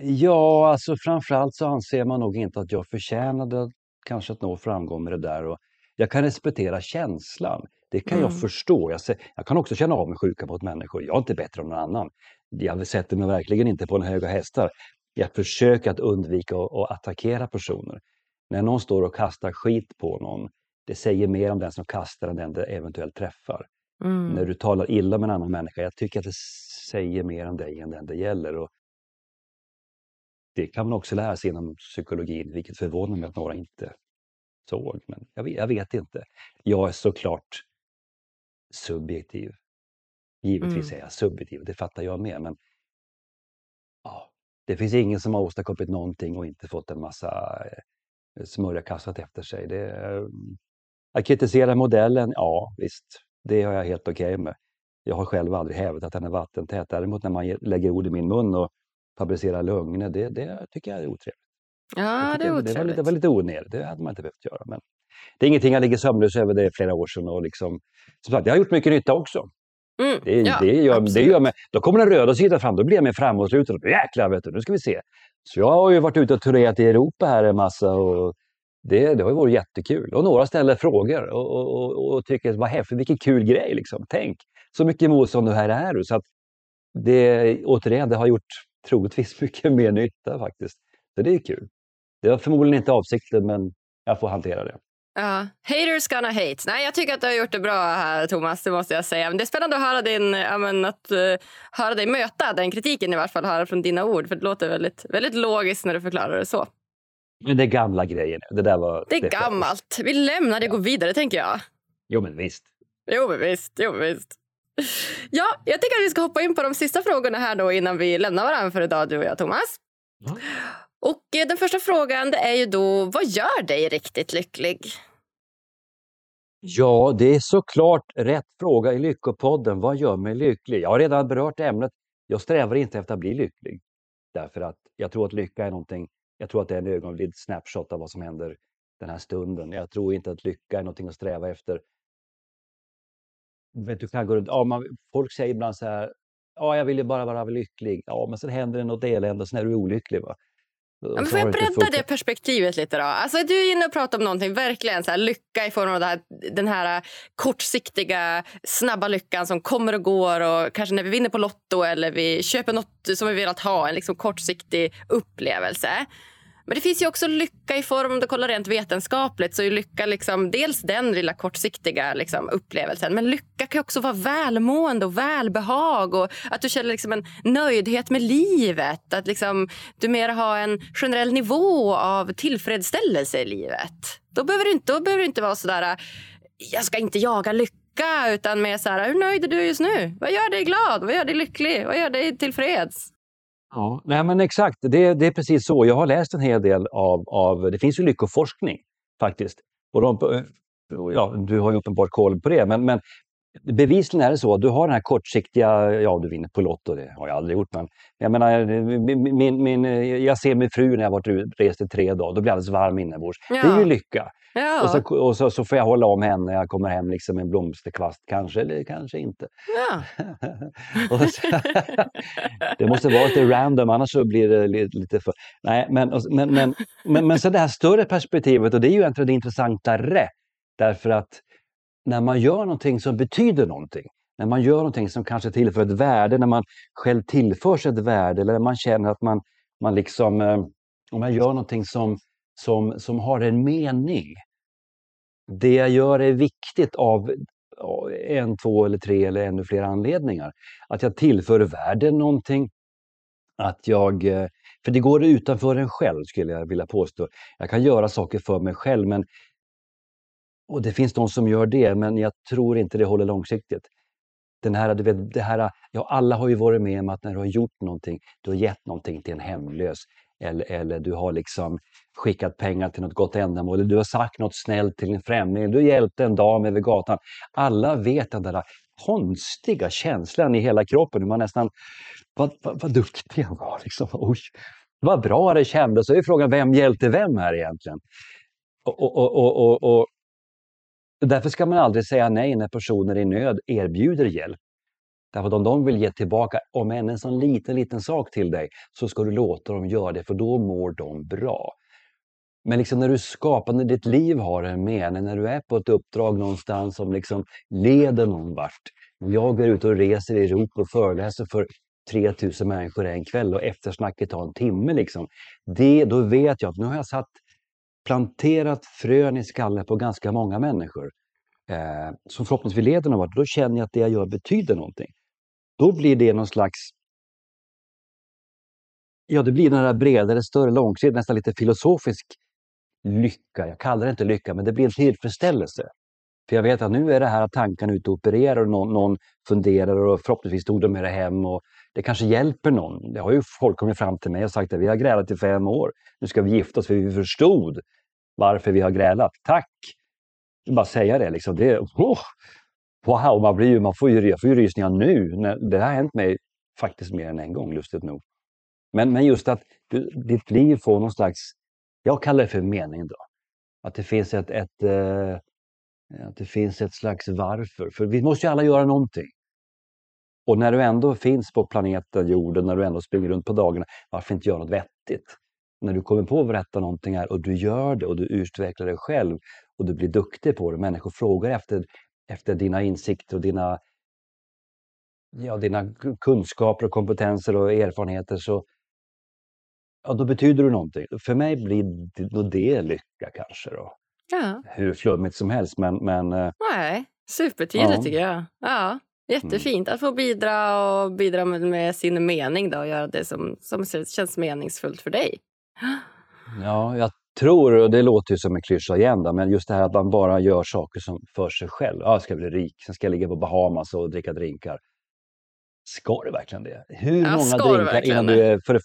Ja, alltså framförallt så anser man nog inte att jag förtjänade kanske att nå framgång med det där. Och jag kan respektera känslan. Det kan mm. jag förstå. Jag, ser, jag kan också känna avundsjuka mot människor. Jag är inte bättre än någon annan. Jag sätter mig verkligen inte på en höga hästar. Jag försöker att undvika att, att attackera personer. När någon står och kastar skit på någon, det säger mer om den som kastar än den det eventuellt träffar. Mm. När du talar illa om en annan människa, jag tycker att det säger mer om dig än den det gäller. Och det kan man också lära sig inom psykologin, vilket förvånar mig att några inte såg. Men jag vet, jag vet inte. Jag är såklart subjektiv. Givetvis mm. är jag subjektiv, det fattar jag med. Men ja, det finns ingen som har åstadkommit någonting och inte fått en massa eh, smörja kastat efter sig. Det, att kritisera modellen, ja visst, det har jag helt okej okay med. Jag har själv aldrig hävdat att den är vattentät. Däremot när man lägger ord i min mun och fabricera lögner, det, det tycker jag är otrevligt. Ja, det är otrevligt. Det var lite, var lite onödigt, det hade man inte behövt göra. Men det är ingenting jag ligger sömnlös över, det är flera år sedan. Och liksom, som sagt, jag har gjort mycket nytta också. Mm, det, ja, det, gör, det gör mig, då kommer den röda sidan fram, då blir jag mer framåtlutad. Jäklar, vet du, nu ska vi se. Så jag har ju varit ute och turnerat i Europa här en massa och det, det har ju varit jättekul. Och några ställer frågor och, och, och, och tycker vad häftigt, vilken kul grej liksom. Tänk, så mycket motstånd här är du. Så att det, återigen, det har gjort troligtvis mycket mer nytta faktiskt. Så det är kul. Det var förmodligen inte avsikten, men jag får hantera det. Ja, haters gonna hate. Nej, jag tycker att du har gjort det bra här, Thomas. Det måste jag säga. Men det är spännande att höra, din, men, att, uh, höra dig möta den kritiken, i varje fall höra från dina ord. För det låter väldigt, väldigt logiskt när du förklarar det så. Men det är gamla grejer. Det där var... Det är det gammalt. Vi lämnar det och går vidare, tänker jag. Jo, men visst. Jo, men visst. Jo, men visst. Ja, jag tycker att vi ska hoppa in på de sista frågorna här då innan vi lämnar varandra för idag, du och jag, Thomas. Ja. Och eh, den första frågan är ju då, vad gör dig riktigt lycklig? Ja, det är såklart rätt fråga i Lyckopodden. Vad gör mig lycklig? Jag har redan berört ämnet. Jag strävar inte efter att bli lycklig. Därför att jag tror att lycka är någonting, jag tror att det är en ögonblick, snapshot av vad som händer den här stunden. Jag tror inte att lycka är någonting att sträva efter. Vet, du kan gå runt, ja, man, folk säger ibland så här, ja, jag vill ju bara vara lycklig. Ja, men sen händer det något elände och sen är du olycklig. Va? Men får jag bredda det perspektivet lite då? Alltså, du är inne och pratar om någonting, verkligen så här, lycka i form av här, den här kortsiktiga, snabba lyckan som kommer och går och kanske när vi vinner på Lotto eller vi köper något som vi velat ha, en liksom kortsiktig upplevelse. Men det finns ju också lycka i form, om du kollar rent vetenskapligt, så är lycka liksom dels den lilla kortsiktiga liksom, upplevelsen. Men lycka kan också vara välmående och välbehag och att du känner liksom en nöjdhet med livet. Att liksom, du mer har en generell nivå av tillfredsställelse i livet. Då behöver du inte, då behöver du inte vara så där, jag ska inte jaga lycka, utan mer så här, hur nöjd är du just nu? Vad gör dig glad? Vad gör dig lycklig? Vad gör dig tillfreds? Ja, nej men exakt, det, det är precis så. Jag har läst en hel del av, av det finns ju lyckoforskning faktiskt. Och de, ja, du har ju uppenbart koll på det, men, men bevisligen är det så att du har den här kortsiktiga, ja du vinner på Lotto, det har jag aldrig gjort, men jag menar, min, min, jag ser min fru när jag varit rest i tre dagar, då blir jag alldeles varm inombords. Ja. Det är ju lycka. Ja. Och, så, och så, så, får jag hålla om henne när jag kommer hem liksom en blomsterkvast, kanske eller kanske inte. Ja. så, det måste vara lite random, annars så blir det lite för... Nej, men, men, men, men, men så det här större perspektivet, och det är ju egentligen det intressantare. Därför att när man gör någonting som betyder någonting, när man gör någonting som kanske tillför ett värde, när man själv tillförs ett värde eller när man känner att man, man liksom, eh, om man gör någonting som, som, som har en mening, det jag gör är viktigt av en, två eller tre eller ännu fler anledningar. Att jag tillför världen någonting. Att jag, eh, för det går utanför en själv skulle jag vilja påstå. Jag kan göra saker för mig själv men och det finns de som gör det, men jag tror inte det håller långsiktigt. Den här, du vet, det här, ja, alla har ju varit med om att när du har gjort någonting, du har gett någonting till en hemlös eller, eller du har liksom skickat pengar till något gott ändamål, eller du har sagt något snällt till en främling, du hjälpte en dam över gatan. Alla vet den där konstiga känslan i hela kroppen, hur man nästan, vad, vad, vad duktig han var, liksom. Oj, vad bra det kändes. Så är frågan, vem hjälpte vem här egentligen? Och, och, och, och, och därför ska man aldrig säga nej när personer i nöd erbjuder hjälp. Därför att om de vill ge tillbaka, om än en sån liten, liten sak till dig, så ska du låta dem göra det, för då mår de bra. Men liksom när du skapar, när ditt liv har en mening, när du är på ett uppdrag någonstans som liksom leder någon vart. Jag är ute och reser i Europa och föreläser för 3000 människor en kväll och eftersnacket tar en timme. Liksom. Det, då vet jag att nu har jag satt, planterat frön i skallen på ganska många människor eh, som förhoppningsvis leder någon vart. Då känner jag att det jag gör betyder någonting. Då blir det någon slags Ja, det blir den här bredare, större, långsiktigt, nästan lite filosofisk lycka. Jag kallar det inte lycka, men det blir en tillfredsställelse. För jag vet att nu är det här att tankarna ute och opererar och någon, någon funderar och förhoppningsvis tog de med det hem och det kanske hjälper någon. Det har ju folk kommit fram till mig och sagt att vi har grälat i fem år. Nu ska vi gifta oss för vi förstod varför vi har grälat. Tack! Bara säga det liksom. Det, oh, wow, man, blir ju, man får ju, jag får ju rysningar nu. Det har hänt mig faktiskt mer än en gång, lustigt nog. Men, men just att du, ditt liv får någon slags, jag kallar det för mening då. Att det finns ett, ett, eh, att det finns ett slags varför. För vi måste ju alla göra någonting. Och när du ändå finns på planeten jorden, när du ändå springer runt på dagarna, varför inte göra något vettigt? när du kommer på att berätta någonting här och du gör det och du utvecklar dig själv och du blir duktig på det. Människor frågar efter, efter dina insikter och dina, ja, dina kunskaper och kompetenser och erfarenheter så ja, då betyder du någonting. För mig blir det, det lycka kanske då. Ja. Hur flummigt som helst men... men eh, Nej, supertydligt Ja. tycker jag. Ja, jättefint att få bidra och bidra med, med sin mening då och göra det som, som känns meningsfullt för dig. Ja, jag tror, och det låter ju som en klyscha igen, då, men just det här att man bara gör saker som för sig själv. Ja, jag ska bli rik, sen ska jag ligga på Bahamas och dricka drinkar. Ska du verkligen det? Hur Ja, många drinkar innan du är... För,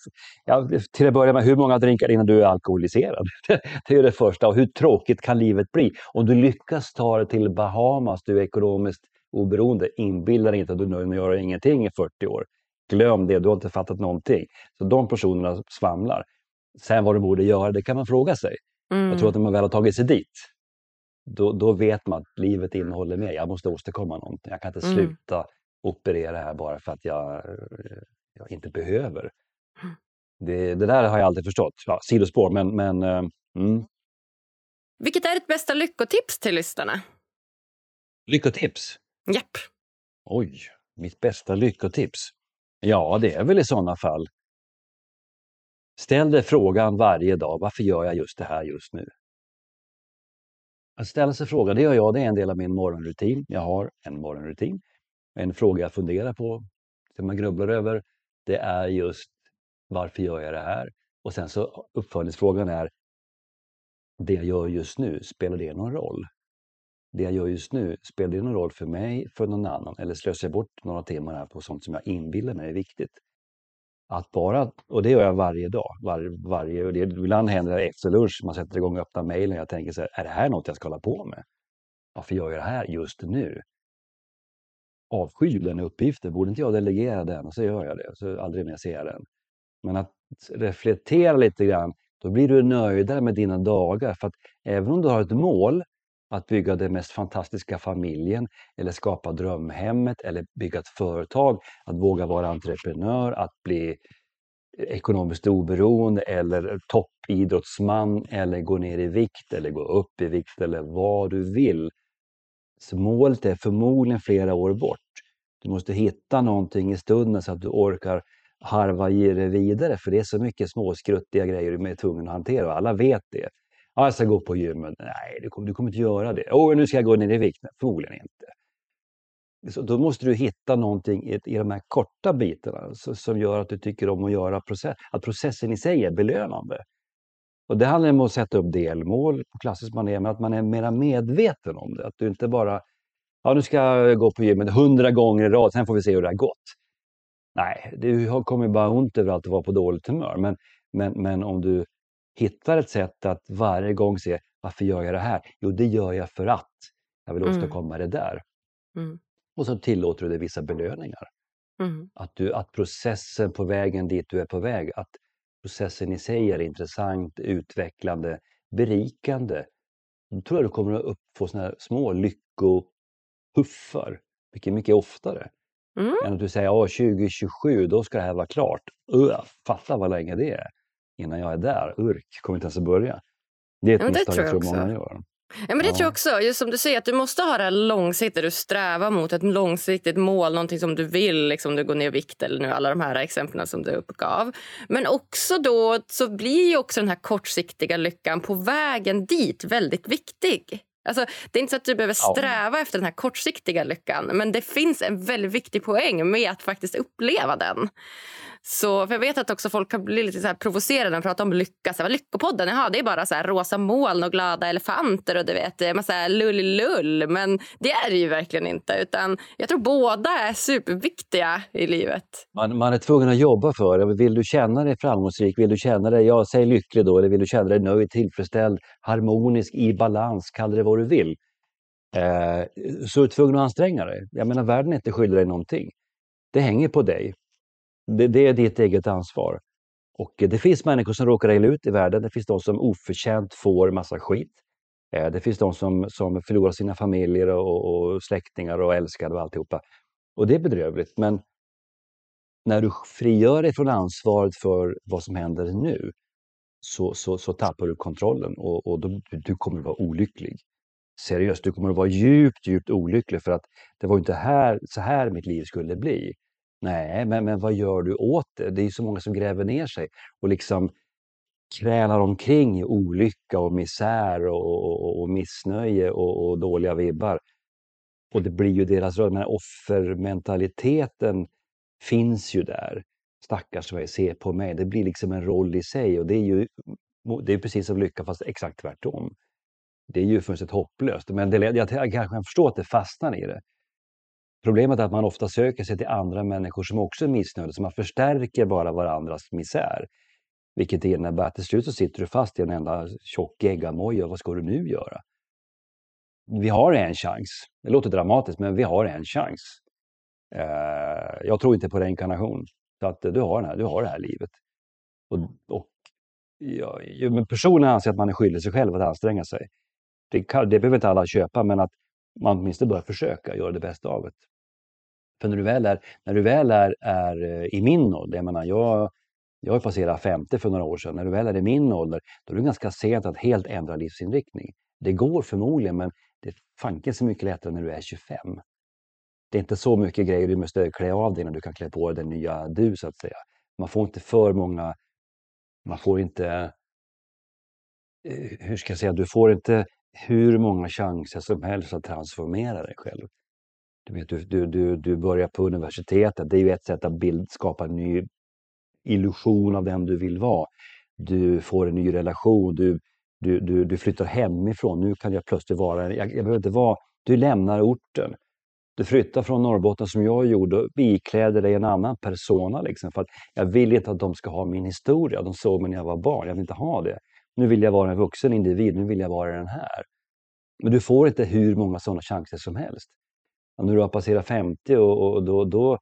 ja, till att börja med, hur många drinkar innan du är alkoholiserad? det är det första. Och hur tråkigt kan livet bli? Om du lyckas ta dig till Bahamas, du är ekonomiskt oberoende, inbilla dig inte att du är nöjd med att göra ingenting i 40 år. Glöm det, du har inte fattat någonting. Så de personerna svamlar. Sen vad de borde göra, det kan man fråga sig. Mm. Jag tror att när man väl har tagit sig dit, då, då vet man att livet innehåller mer. Jag måste åstadkomma någonting. Jag kan inte Mm. sluta operera här bara för att jag, eh, jag inte behöver. Det, det där har jag aldrig förstått. Ja, sidospår, men, men eh, mm. Vilket är ditt bästa lyckotips till lyssnarna? lyckotips. Japp. Oj, mitt bästa lyckotips. Ja, det är väl i sådana fall. Ställ dig frågan varje dag, varför gör jag just det här just nu? Att ställa sig frågan, det gör jag, det är en del av min morgonrutin. Jag har en morgonrutin. En fråga jag funderar på, som jag grubblar över, det är just varför gör jag det här? Och sen så uppföljningsfrågan är, det jag gör just nu, spelar det någon roll? Det jag gör just nu, spelar det någon roll för mig, för någon annan? Eller slösar jag bort några timmar här på sånt som jag inbillar mig är viktigt? Att bara, och det gör jag varje dag, var, varje, och det, ibland händer det efter lunch, man sätter igång och öppnar mejlen och jag tänker så här, är det här något jag ska hålla på med? Varför gör jag det här just nu? Avskyr den uppgiften, borde inte jag delegera den? Och så gör jag det, så aldrig mer ser jag den. Men att reflektera lite grann, då blir du nöjdare med dina dagar. För att även om du har ett mål, att bygga den mest fantastiska familjen eller skapa drömhemmet eller bygga ett företag, att våga vara entreprenör, att bli ekonomiskt oberoende eller toppidrottsman eller gå ner i vikt eller gå upp i vikt eller vad du vill. Så målet är förmodligen flera år bort. Du måste hitta någonting i stunden så att du orkar harva i det vidare för det är så mycket småskruttiga grejer du är tvungen att hantera och alla vet det. Ja, jag ska gå på gymmet. Nej, du kommer, du kommer inte göra det. Åh, nu ska jag gå ner i vikt. Nej, förmodligen inte. Så då måste du hitta någonting i, i de här korta bitarna så, som gör att du tycker om att göra process, att processen i sig är belönande. Och det handlar om att sätta upp delmål på klassiskt manér, men att man är mer medveten om det. Att du inte bara, ja nu ska jag gå på gymmet hundra gånger i rad, sen får vi se hur det har gått. Nej, du kommer bara ont överallt att vara på dåligt humör. Men, men, men om du hittar ett sätt att varje gång se, varför gör jag det här? Jo, det gör jag för att jag vill Mm. åstadkomma det där. Mm. Och så tillåter du dig vissa belöningar. Mm. Att, du, att processen på vägen dit du är på väg, att processen i sig är intressant, utvecklande, berikande. Då tror jag du kommer att få såna små lyckopuffar mycket, mycket oftare. Mm. Än att du säger att 2027, då ska det här vara klart. Uh, fatta vad länge det är innan jag är där. Urk, kommer inte ens att börja. Det är ett Ja, misstag tror jag jag tror många gör. Ja, men det Ja. tror jag också. Just som du säger, att du måste ha det här långsiktigt. Du strävar mot ett långsiktigt mål, någonting som du vill. Liksom du går ner i vikt eller nu alla de här exemplen som du uppgav. Men också då så blir ju också den här kortsiktiga lyckan på vägen dit väldigt viktig. Alltså, det är inte så att du behöver Ja. sträva efter den här kortsiktiga lyckan men det finns en väldigt viktig poäng med att faktiskt uppleva den. Så, för jag vet att också folk kan bli lite så här provocerade när de pratar om lycka. Så här, lyckopodden, jaha, det är bara så här rosa moln och glada elefanter och du vet, massa lull-lull. Men det är det ju verkligen inte. Utan jag tror båda är superviktiga i livet. Man, man är tvungen att jobba för det. Vill du känna dig framgångsrik, vill du känna dig, ja, säg lycklig då, eller vill du känna dig nöjd, tillfredsställd, harmonisk, i balans, kalla det vad du vill. Eh, så är du tvungen att anstränga dig. Jag menar, världen är inte skyldig dig någonting. Det hänger på dig. Det, det är ditt eget ansvar. Och det finns människor som råkar illa ut i världen. Det finns de som oförtjänt får massa skit. Eh, det finns de som, som förlorar sina familjer och, och släktingar och älskade och alltihopa. Och det är bedrövligt. Men när du frigör dig från ansvaret för vad som händer nu, så, så, så tappar du kontrollen och, och då, du kommer att vara olycklig. Seriöst, du kommer att vara djupt, djupt olycklig för att det var inte här, så här mitt liv skulle bli. Nej, men, men vad gör du åt det? Det är så många som gräver ner sig och liksom krälar omkring i olycka och misär och, och, och missnöje och, och, dåliga vibbar. Och det blir ju deras roll. Men offermentaliteten finns ju där. Stackars mig, se på mig. Det blir liksom en roll i sig och det är ju det är precis som lycka fast exakt tvärtom. Det är ju fullständigt hopplöst. Men det, jag, jag kanske kan förstå att det fastnar i det. Problemet är att man ofta söker sig till andra människor som också är missnöjda, så man förstärker bara varandras misär. Vilket innebär att till slut så sitter du fast i en enda tjock geggamoja. Vad ska du nu göra? Vi har en chans. Det låter dramatiskt, men vi har en chans. Eh, jag tror inte på reinkarnation. Så att du har, den här, du har det här livet. Och, och ja, men personen anser att man är skyldig sig själv att anstränga sig. Det, kan, det behöver inte alla köpa, men att man åtminstone bör försöka göra det bästa av det. För när du väl är, när du väl är, är eh, i min ålder, jag menar jag, jag har passerat 50 för några år sedan, när du väl är i min ålder, då är det ganska sent att helt ändra livsinriktning. Det går förmodligen, men det är fanken så mycket lättare när du är 25. Det är inte så mycket grejer du måste klä av dig när du kan klä på dig den nya du, så att säga. Man får inte för många... Man får inte... Eh, hur ska jag säga? Du får inte hur många chanser som helst att transformera dig själv. Du, vet, du, du, du, du börjar på universitetet, det är ju ett sätt att bild, skapa en ny illusion av vem du vill vara. Du får en ny relation, du, du, du, du flyttar hemifrån. Nu kan jag plötsligt vara, jag, jag behöver inte vara, du lämnar orten. Du flyttar från Norrbotten som jag gjorde och ikläder dig en annan persona. Liksom, för att jag vill inte att de ska ha min historia. De såg mig när jag var barn, jag vill inte ha det. Nu vill jag vara en vuxen individ, nu vill jag vara den här. Men du får inte hur många sådana chanser som helst. Och när du har passerat 50 och, och då, då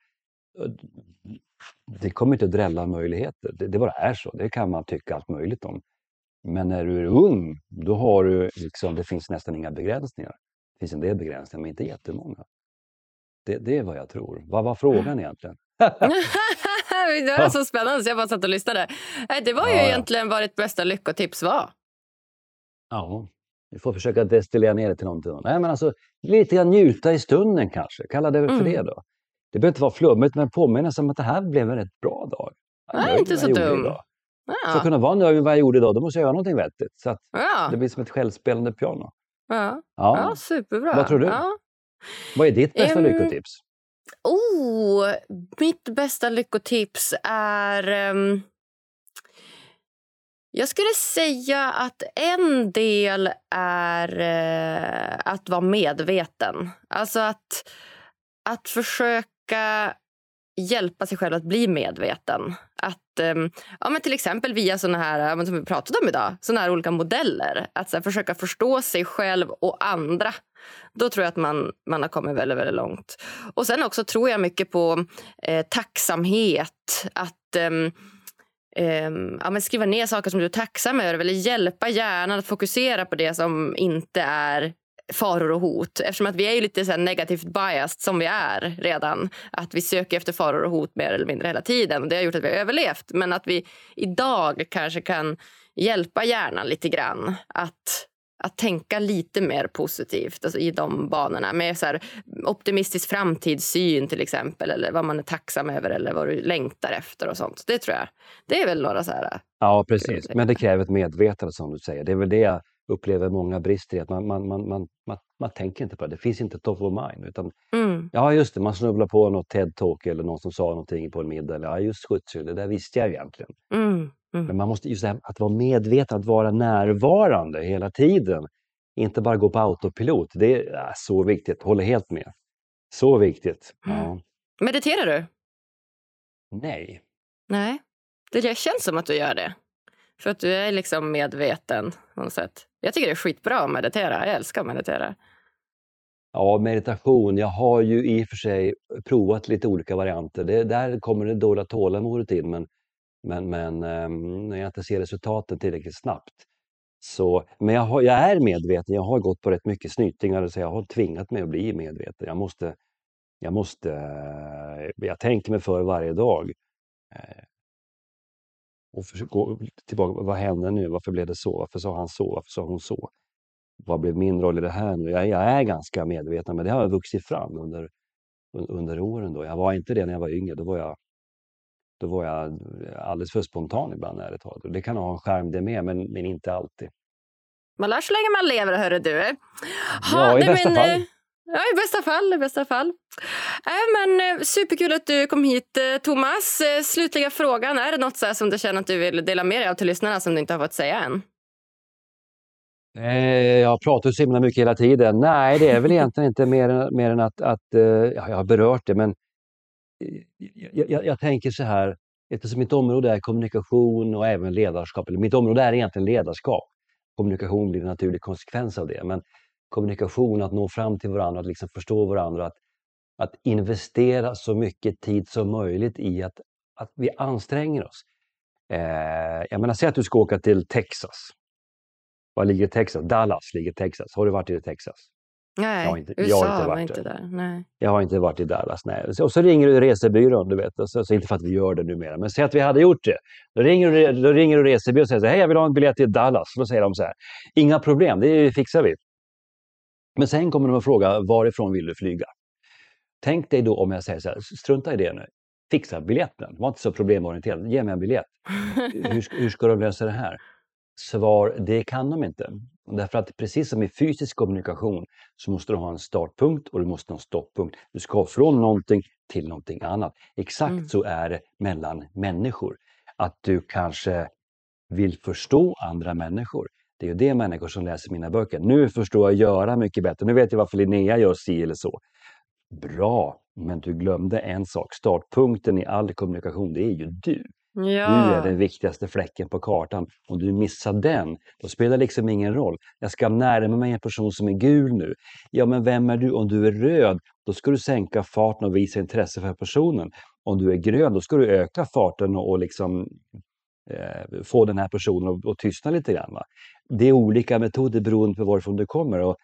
det kommer inte att drälla möjligheter. Det, det bara är så. Det kan man tycka allt möjligt om. Men när du är ung, då har du liksom, det finns nästan inga begränsningar. Det finns en del begränsningar, men inte jättemånga. Det, det är vad jag tror. Vad var frågan mm. egentligen? det var så spännande så jag bara satt och lyssnade. Det var ju ja, egentligen vad ditt bästa lyckotips var. Ja, vi får försöka destillera ner det till någonting. Nej, men alltså, lite grann njuta i stunden kanske. Kalla det för mm. det då. Det behöver inte vara flummigt, men påminna om att det här blev en rätt bra dag. Nej, inte så dum. Ja. För att kunna vara nöjd med vad jag gjorde idag, då måste jag göra någonting vettigt. Så att ja. det blir som ett självspelande piano. Ja, ja. ja superbra. Vad tror du? Vad är ditt bästa um, lyckotips? Oh, mitt bästa lyckotips är... Um, jag skulle säga att en del är eh, att vara medveten. Alltså att, att försöka hjälpa sig själv att bli medveten. Att, ehm, ja, men till exempel via såna här, som vi pratade om idag, såna här olika modeller. Att här, försöka förstå sig själv och andra då tror jag att man, man har kommit väldigt, väldigt långt. Och sen också tror jag mycket på eh, tacksamhet. Att ehm, eh, ja, men skriva ner saker som du är tacksam över eller hjälpa hjärnan att fokusera på det som inte är faror och hot. Eftersom att vi är lite så negativt biased som vi är redan. Att vi söker efter faror och hot mer eller mindre hela tiden. Det har gjort att vi har överlevt. Men att vi idag kanske kan hjälpa hjärnan lite grann att att tänka lite mer positivt alltså i de banorna. Med så här, optimistisk framtidssyn till exempel. Eller vad man är tacksam över eller vad du längtar efter och sånt. Det tror jag. Det är väl några så här... Ja, precis. Men det kräver ett medvetande som du säger. Det är väl det jag upplever många brister i. Att man, man, man, man, man, man tänker inte på det. Det finns inte top of mind. Utan, mm. Ja, just det. Man snubblar på något TED-talk eller någon som sa någonting på en middag. Eller, ja, just skjutsel. Det där visste jag egentligen. Mm. Mm. Men man måste just här, att vara medveten, att vara närvarande hela tiden. Inte bara gå på autopilot. Det är så viktigt. Håller helt med. Så viktigt. Ja. Mm. Mediterar du? Nej. Nej. Det känns som att du gör det. För att du är liksom medveten på något sätt. Jag tycker det är skitbra att meditera. Jag älskar att meditera. Ja, meditation. Jag har ju i och för sig provat lite olika varianter. Det, där kommer det dåliga tålamodet in. Men men, men ehm, när jag inte ser resultaten tillräckligt snabbt. Så, men jag, har, jag är medveten, jag har gått på rätt mycket snytingar, så jag har tvingat mig att bli medveten. Jag måste, jag måste, eh, jag tänker mig för varje dag. Eh, och försöker gå tillbaka. Vad hände nu? Varför blev det så? Varför sa han så? Varför sa hon så? Vad blev min roll i det här nu? Jag, jag är ganska medveten, men det har vuxit fram under, under åren. Då. Jag var inte det när jag var yngre. Då var jag, då var jag alldeles för spontan ibland, ärligt talat. Det kan ha en skärm det med, men, men inte alltid. Man lär så länge man lever, hörru du. Ha, ja, i bästa men, fall. Eh, Ja, i bästa fall. I bästa fall. Äh, men, eh, superkul att du kom hit, Thomas. Slutliga frågan. Är det något så som du känner att du vill dela med dig av till lyssnarna som du inte har fått säga än? Jag pratar så himla mycket hela tiden. Nej, det är väl egentligen inte mer än, mer än att, att ja, jag har berört det, men Eh, jag, jag, jag, tänker så här, eftersom mitt område är kommunikation och även ledarskap, eller mitt område är egentligen ledarskap. Kommunikation blir en naturlig konsekvens av det, men kommunikation, att nå fram till varandra, att liksom förstå varandra, att, att investera så mycket tid som möjligt i att, att vi anstränger oss. Eh, jag menar, säg att du ska åka till Texas. Var ligger Texas? Dallas ligger Texas. Har du varit i Texas? Nej, jag har inte, USA jag har inte varit var inte där. Nej. Jag har inte varit i Dallas. Nej. Och så ringer du resebyrån, du vet. Så, så inte för att vi gör det numera, men säg att vi hade gjort det. Då ringer du, då ringer du resebyrån och säger så här, hej jag vill ha en biljett till Dallas. Då säger de så här, inga problem, det fixar vi. Men sen kommer de att fråga varifrån vill du flyga? Tänk dig då om jag säger så här, strunta i det nu. Fixa biljetten, var inte så problemorienterad. Ge mig en biljett. hur, hur ska de lösa det här? Svar, det kan de inte. Därför att precis som i fysisk kommunikation så måste du ha en startpunkt och du måste ha en stopppunkt. Du ska från någonting till någonting annat. Exakt mm. så är det mellan människor. Att du kanske vill förstå andra människor. Det är ju det människor som läser mina böcker. Nu förstår jag göra mycket bättre. Nu vet jag varför Linnea gör si eller så. Bra, men du glömde en sak. Startpunkten i all kommunikation, det är ju du. Ja. Du är den viktigaste fläcken på kartan. Om du missar den, då spelar det liksom ingen roll. Jag ska närma mig en person som är gul nu. Ja, men vem är du? Om du är röd, då ska du sänka farten och visa intresse för personen. Om du är grön, då ska du öka farten och liksom eh, få den här personen att, att tystna lite grann. Va? Det är olika metoder beroende på varifrån du kommer. Och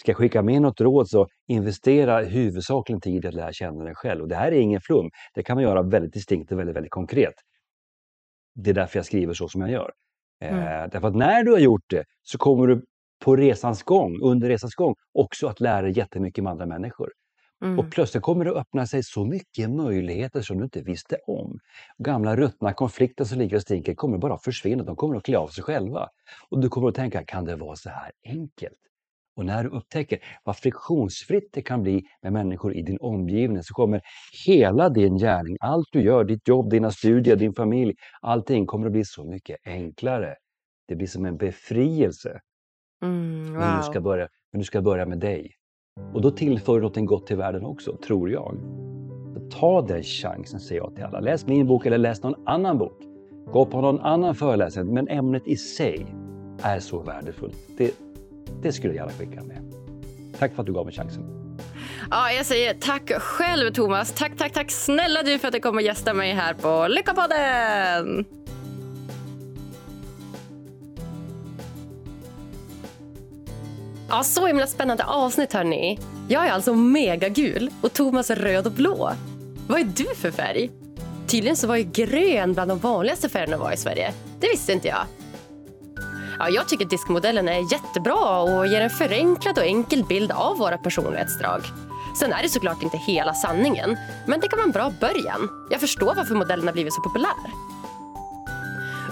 ska jag skicka med något råd så investera huvudsakligen tid i att lära känna dig själv. Och det här är ingen flum. Det kan man göra väldigt distinkt och väldigt, väldigt konkret. Det är därför jag skriver så som jag gör. Mm. Eh, därför att när du har gjort det så kommer du på resans gång, under resans gång, också att lära dig jättemycket med andra människor. Mm. Och plötsligt kommer det öppna sig så mycket möjligheter som du inte visste om. Gamla ruttna konflikter som ligger och stinker kommer bara försvinna, de kommer att klä av sig själva. Och du kommer att tänka, kan det vara så här enkelt? Och när du upptäcker vad friktionsfritt det kan bli med människor i din omgivning så kommer hela din gärning, allt du gör, ditt jobb, dina studier, din familj, allting kommer att bli så mycket enklare. Det blir som en befrielse. Mm, wow. men, du ska börja, men du ska börja med dig. Och då tillför du något gott till världen också, tror jag. Så ta den chansen, säger jag till alla. Läs min bok eller läs någon annan bok. Gå på någon annan föreläsning, men ämnet i sig är så värdefullt. Det, det skulle jag gärna skicka med. Tack för att du gav mig chansen. Ja, jag säger tack själv, Thomas. Tack, tack, tack snälla du för att du kom och gästade mig här på Lyckopodden! Ja, så himla spännande avsnitt hörni. Jag är alltså megagul och Thomas är röd och blå. Vad är du för färg? Tydligen så var ju grön bland de vanligaste färgerna var i Sverige. Det visste inte jag. Ja, jag tycker diskmodellen är jättebra och ger en förenklad och enkel bild av våra personlighetsdrag. Sen är det såklart inte hela sanningen, men det kan vara en bra början. Jag förstår varför modellen har blivit så populär.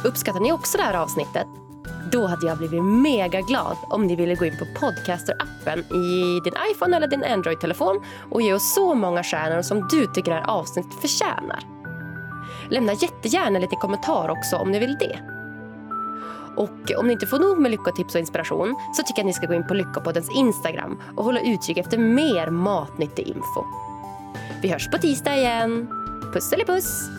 Uppskattar ni också det här avsnittet? Då hade jag blivit mega glad om ni ville gå in på Podcaster-appen i din iPhone eller din Android-telefon och ge oss så många stjärnor som du tycker det här avsnittet förtjänar. Lämna jättegärna lite kommentar också om ni vill det. Och om ni inte får nog med lyckotips och inspiration så tycker jag att ni ska gå in på Lyckopoddens Instagram och hålla utkik efter mer matnyttig info. Vi hörs på tisdag igen. Puss eller puss!